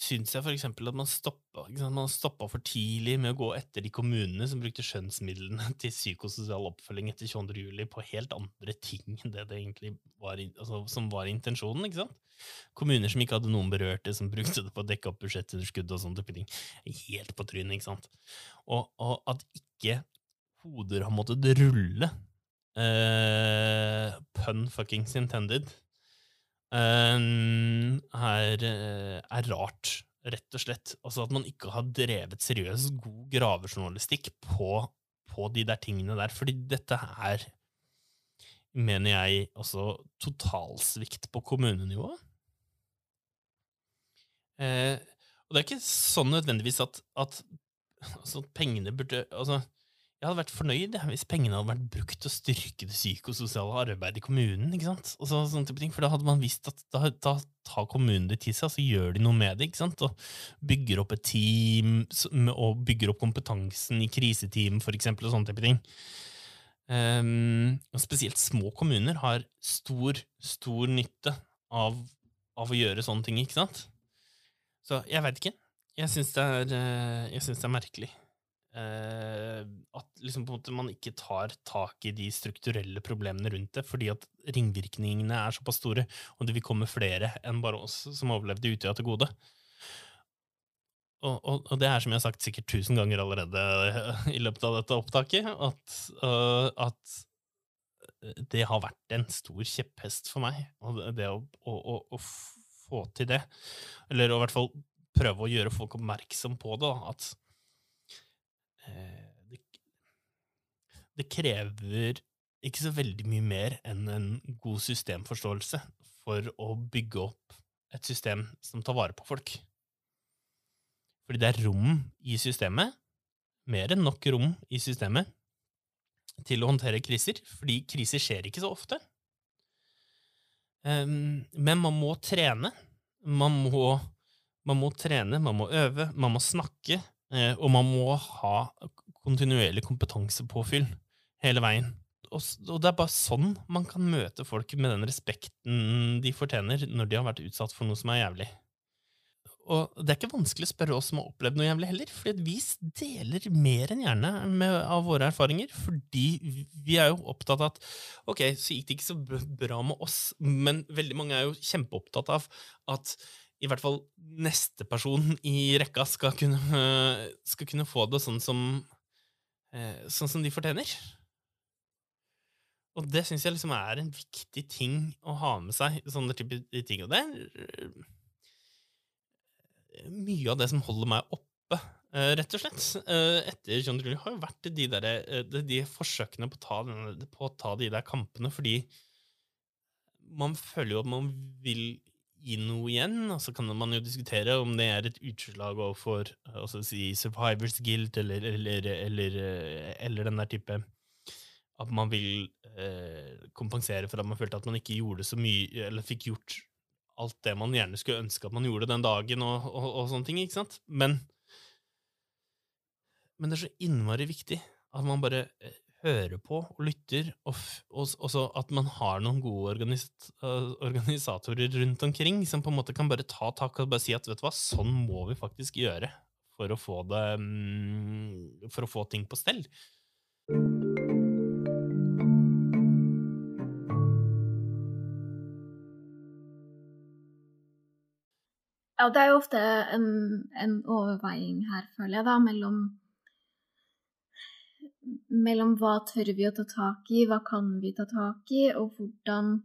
syns jeg eksempel at man stoppa for tidlig med å gå etter de kommunene som brukte skjønnsmidlene til psykososial oppfølging etter 22. juli på helt andre ting enn det det egentlig var, altså, som var intensjonen. ikke sant? Kommuner som ikke hadde noen berørte, som brukte det på å dekke opp budsjettunderskudd og sånne type ting. Helt på trynet, ikke sant? Og, og at ikke hoder har måttet rulle. Uh, pun fuckings intended. Uh, er, er, rart, rett og slett. Altså at man ikke har drevet seriøs, god gravejournalistikk på, på de der tingene der. Fordi dette er, mener jeg, også totalsvikt på kommunenivå. Uh, og det er ikke sånn nødvendigvis at, at altså, pengene burde altså, jeg hadde vært fornøyd hvis pengene hadde vært brukt til å styrke det psykososiale arbeidet i kommunen. ikke sant? Så, sånne type ting, For da hadde man visst at da, da tar kommunen det til seg, og så gjør de noe med det. ikke sant? Og bygger opp et team, og bygger opp kompetansen i kriseteam, for eksempel, og sånne type ting. Um, og spesielt små kommuner har stor, stor nytte av, av å gjøre sånne ting, ikke sant? Så jeg veit ikke. Jeg syns det, eh, det, er merkelig. Uh, at liksom man ikke tar tak i de strukturelle problemene rundt det, fordi at ringvirkningene er såpass store, og det vil komme flere enn bare oss som overlevde Utøya til gode. Og, og, og, det er som jeg har sagt sikkert tusen ganger allerede i løpet av dette opptaket, at, uh, at det har vært en stor kjepphest for meg, og det å, å, å, få til det, eller i hvert fall prøve å gjøre folk oppmerksom på det, at Eh, det, det krever ikke så veldig mye mer enn en god systemforståelse for å bygge opp et system som tar vare på folk. Fordi det er rom i systemet, mer enn nok rom i systemet, til å håndtere kriser, fordi kriser skjer ikke så ofte. Um, men man må trene. Man må, man må trene, man må øve, man må snakke, Eh, og man må ha kontinuerlig kompetansepåfyll hele veien. Og, det er bare sånn man kan møte folk med den respekten de fortjener når de har vært utsatt for noe som er jævlig. Og det er ikke vanskelig å spørre oss som har opplevd noe jævlig heller, for vi deler mer enn gjerne med, av våre erfaringer, fordi vi er jo opptatt av at ok, så gikk det ikke så bra med oss, men veldig mange er jo kjempeopptatt av at i hvert fall neste person i rekka skal kunne, skal kunne få det sånn som, eh, sånn som de fortjener. Og det syns jeg liksom er en viktig ting å ha med seg, sånne typer ting. Og det er eh, mye av det som holder meg oppe, eh, rett og slett, etter John Drully, har jo vært de, der, de forsøkene på å, ta, på å ta de der kampene, fordi man føler jo at man vil gi noe igjen. Og så kan man jo diskutere om det er et utslag overfor altså si Survivors Guild eller, eller, eller, eh, eller, den der type At man vil eh, kompensere for at man følte at man ikke gjorde så mye, eller fikk gjort alt det man gjerne skulle ønske at man gjorde den dagen, og, og, og sånne ting. ikke sant? Men, men det er så innmari viktig at man bare eh, hører på og lytter, og, og at man har noen gode organis organisatorer rundt omkring som på en måte kan bare ta tak og bare si at vet du hva, sånn må vi faktisk gjøre for å få det um, For å få ting på stell. Ja, det er jo ofte en, en overveiing her, føler jeg, da, mellom mellom hva tør vi å ta tak i, hva kan vi ta tak i, og hvordan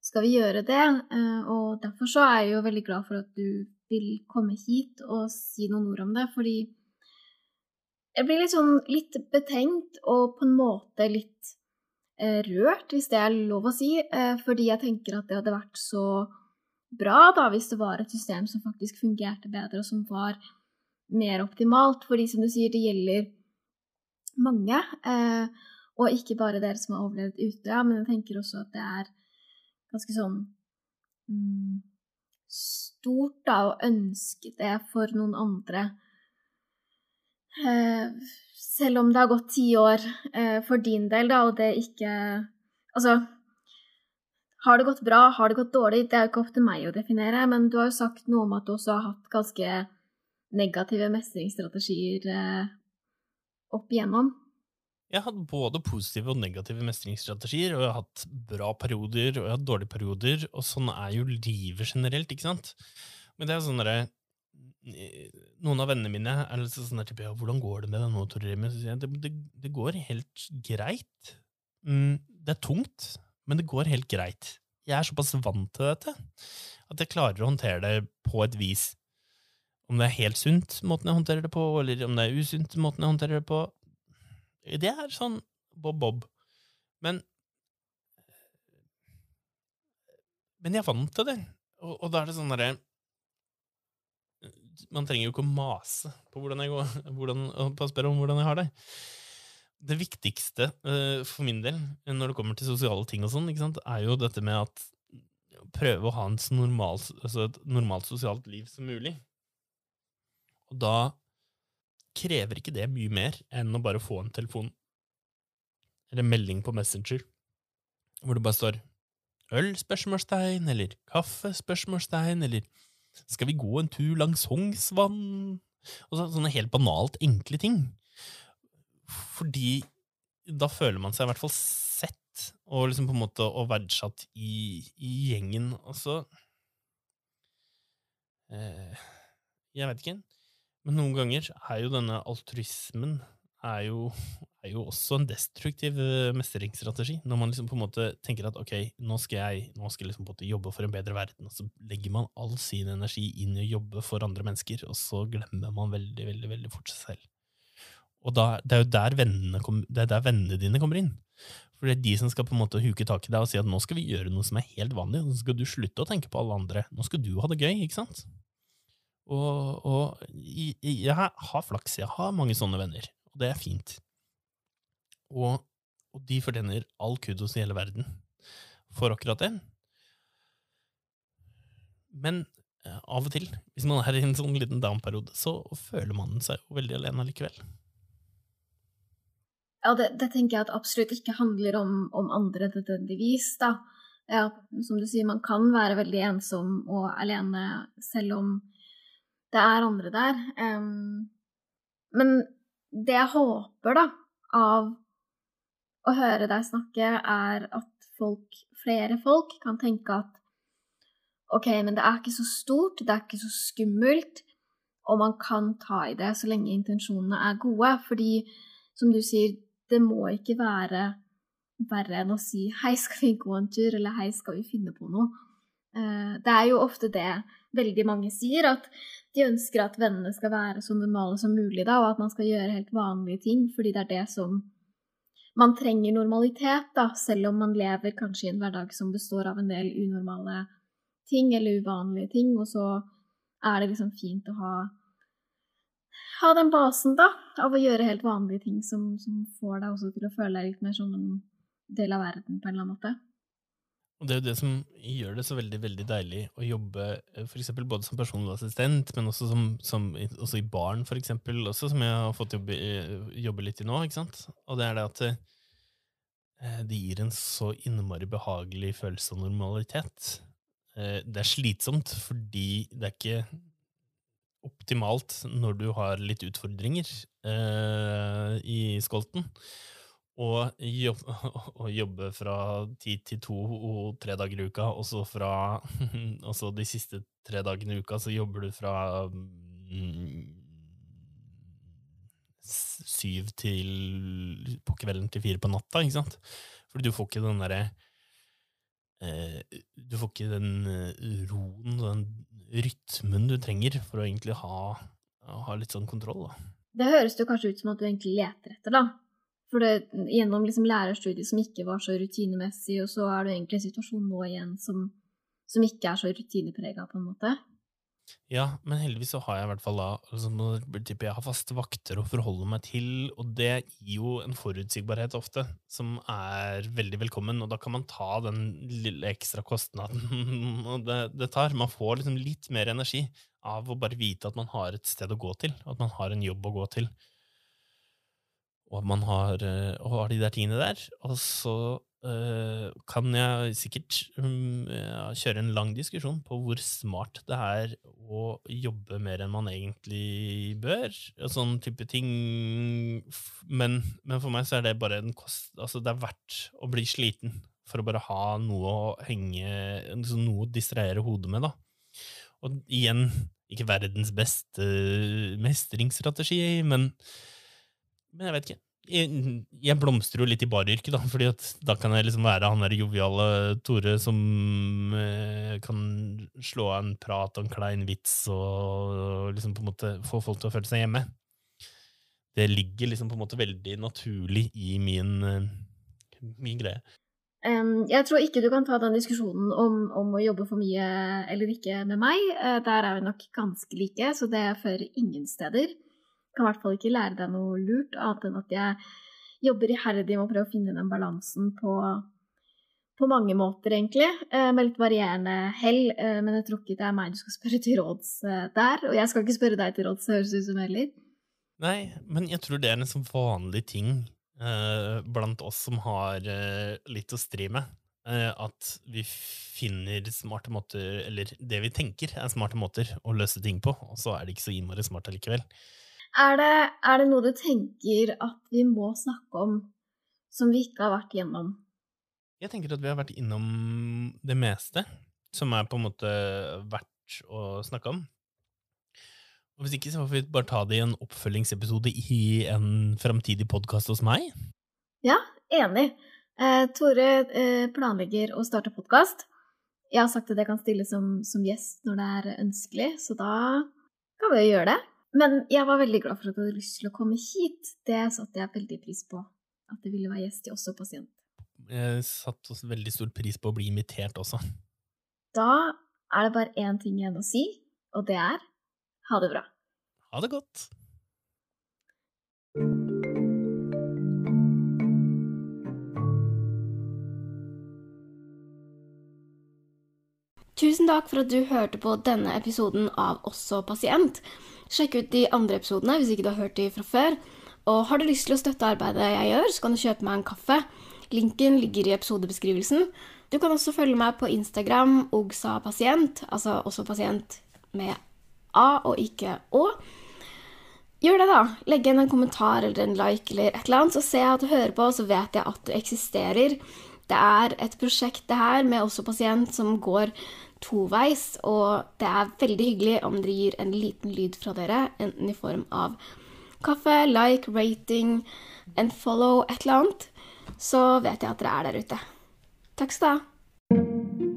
skal vi gjøre det. Eh, og derfor så er jeg jo veldig glad for at du vil komme hit og si noen ord om det, fordi jeg blir litt sånn litt betenkt og på en måte litt eh, rørt, hvis det er lov å si, eh, fordi jeg tenker at det hadde vært så bra da hvis det var et system som faktisk fungerte bedre, og som var mer optimalt. Fordi som du sier, det gjelder mange. Eh, og ikke bare dere som har overlevd Utøya, men jeg tenker også at det er ganske sånn mm, stort da å ønske det for noen andre eh, selv om det har gått ti år eh, for din del, da, og det ikke Altså, har det gått bra, har det gått dårlig? Det er jo ikke opp til meg å definere, men du har jo sagt noe om at du også har hatt ganske negative mestringsstrategier opp igjennom. Jeg har hatt både positive og negative mestringsstrategier, og jeg har hatt bra perioder og jeg har hatt dårlige perioder, og sånn er jo livet generelt, ikke sant? Men det er sånn derre Noen av vennene mine er litt sånn der type ja, 'Hvordan går det med Tor Remi?' Så sier jeg det, det, det går helt greit. Mm, det er tungt, men det går helt greit. Jeg er såpass vant til dette at jeg klarer å håndtere det på et vis. Om det er helt sunt, måten jeg håndterer det på, eller om det er usunt, måten jeg håndterer det på, det er sånn bob-bob. Men Men jeg er vant til det, og, og da er det sånn derre Man trenger jo ikke å mase på hvordan jeg går, hvordan, på å spørre om hvordan jeg har det. Det viktigste uh, for min del når det kommer til sosiale ting, og sånn, er jo dette med at prøve å ha en normal, altså et normalt sosialt liv som mulig. Og da krever ikke det mye mer enn å bare få en telefon eller melding på Messenger hvor det bare står øl? spørsmålstegn, eller kaffe? spørsmålstegn, eller skal vi gå en tur langs Sognsvann? Og så, sånne helt banalt enkle ting. Fordi da føler man seg i hvert fall sett og liksom på en måte og verdsatt i, i gjengen. Og så eh, Jeg vet ikke. Men noen ganger er jo denne altruismen er jo, er jo også en destruktiv eh, mestringsstrategi. Når man liksom på en måte tenker at ok, nå skal jeg, nå skal jeg liksom jobbe for en bedre verden, og så legger man all sin energi inn i å jobbe for andre mennesker, og så glemmer man veldig, veldig, veldig fort seg selv. Og da, det er jo der vennene, kom, det er der vennene dine kommer inn. For det er de som skal på en måte huke tak i deg og si at nå skal vi gjøre noe som er helt vanlig, så skal du slutte å tenke på alle andre. Nå skal du ha det gøy, ikke sant? Og, og jeg har flaks, jeg har mange sånne venner, og det er fint. Og, og de fortjener all kudos i hele verden for akkurat det. Men eh, av og til, hvis man er i en sånn liten down-periode, så føler man seg jo veldig alene likevel. Ja, det, det, tenker jeg at absolutt ikke handler om, om andre nødvendigvis, da. Ja, som du sier, man kan være veldig ensom og alene selv om det er andre der. Um, men det jeg håper, da, av å høre deg snakke, er at folk, flere folk kan tenke at OK, men det er ikke så stort, det er ikke så skummelt, og man kan ta i det så lenge intensjonene er gode. Fordi, som du sier, det må ikke være verre enn å si 'hei, skal vi gå en tur', eller 'hei, skal vi finne på noe'? Uh, det er jo ofte det veldig mange sier, at de ønsker at vennene skal være så normale som mulig, da, og at man skal gjøre helt vanlige ting, fordi det er det som Man trenger normalitet, da, selv om man lever kanskje i en hverdag som består av en del unormale ting eller uvanlige ting, og så er det liksom fint å ha ha den basen, da, av å gjøre helt vanlige ting som, som får deg også til å føle deg litt mer som en del av verden, på en eller annen måte. Og det er jo det som gjør det så veldig veldig deilig å jobbe eh, for eksempel både som personlig assistent, men også, som, som, også i barn, for eksempel, også, som jeg har fått jobbe, eh, jobbe, litt i nå. ikke sant? Og det er det at eh, det gir en så innmari behagelig følelse av normalitet. Det er slitsomt fordi det er ikke optimalt når du har litt utfordringer i skolten. Og jobbe, og fra ti til to og tre dager i uka, og så fra Og så de siste tre dagene i uka så jobber du fra mm, syv til på kvelden til fire på natta, ikke sant? Fordi du får ikke den derre eh, Du får ikke den roen roen, den rytmen du trenger for å egentlig ha, ha litt sånn kontroll, da. Det høres jo kanskje ut som at du egentlig leter etter, da. For det, gjennom liksom lærerstudiet som ikke var så rutinemessig, og så er det egentlig en situasjon nå igjen som, som ikke er så rutineprega, på en måte. Ja, men heldigvis så har jeg i hvert fall da altså, Jeg har faste vakter å forholde meg til, og det gir jo en forutsigbarhet ofte, som er veldig velkommen, og da kan man ta den lille ekstra kostnaden det, det tar. Man får liksom litt mer energi av å bare vite at man har et sted å gå til, at man har en jobb å gå til. Og man har, eh, og har de der tingene der. Og så eh, kan jeg sikkert um, kjøre en lang diskusjon på hvor smart det er å jobbe mer enn man egentlig bør, og sånn type ting. Men, men for meg så er det bare en kost Altså, det er verdt å bli sliten for å bare ha noe å henge liksom Noe å distrahere hodet med, da. Og igjen, ikke verdens beste mestringsstrategi, men men jeg vet ikke. Jeg, jeg blomstrer jo litt i baryrket, da, fordi at da kan jeg liksom være han der joviale Tore som eh, kan slå av en prat og en klein vits og liksom på en måte få folk til å føle seg hjemme. Det ligger liksom på en måte veldig naturlig i min, eh, min greie. Um, jeg tror ikke du kan ta den diskusjonen om, om å jobbe for mye eller ikke med meg. Uh, der er vi nok ganske like, så det fører ingen steder. Kan i hvert fall ikke lære deg noe lurt, annet enn at jeg jobber iherdig med å prøve å finne den balansen på, på mange måter, egentlig. eh, Med litt varierende hell, eh, men jeg tror ikke det er meg du skal spørre til råds eh, der. Og jeg skal ikke spørre deg til råds, høres det ut som heller. Nei, men jeg tror det er en sånn vanlig ting eh, blant oss som har eh, litt å stri med. eh, at vi finner smarte måter, eller det vi tenker er smarte måter å løse ting på, og så er det ikke så innmari smart allikevel. Er det, er det noe du tenker at vi må snakke om som vi ikke har vært gjennom? Jeg tenker at vi har vært innom det meste som er på en måte verdt å snakke om. Og hvis ikke, så får vi bare ta det i en oppfølgingsepisode i en framtidig podkast hos meg. Ja, enig. Eh, Tore eh, planlegger å starte podkast. Jeg har sagt at jeg kan stille som, som gjest når det er ønskelig, så da kan vi jo gjøre det. Men jeg var veldig glad for at du hadde lyst til å komme hit. Det satte jeg veldig pris på. At det ville være gjest i Også pasient. Jeg satte også veldig stor pris på å bli invitert også. Da er det bare én ting igjen å si, og det er ha det bra. Ha det godt! Tusen takk for at du hørte på denne episoden av Også pasient. Sjekk ut de andre episodene hvis ikke du har hørt de fra før. Og har du lyst til å støtte arbeidet jeg gjør, så kan du kjøpe meg en kaffe. Linken ligger i episodebeskrivelsen. Du kan også følge meg på Instagram, ogsapasient, altså også pasient med A og ikke Å. Gjør det, da. Legg igjen en kommentar eller en like eller et eller annet, så ser jeg at du hører på, så vet jeg at du eksisterer. Det er et prosjekt, det her, med også pasient som går toveis, og det er veldig hyggelig om dere gir en liten lyd fra dere, enten i form av kaffe, like, rating, en follow, et eller annet, så vet jeg at dere er der ute. Takk skal du ha.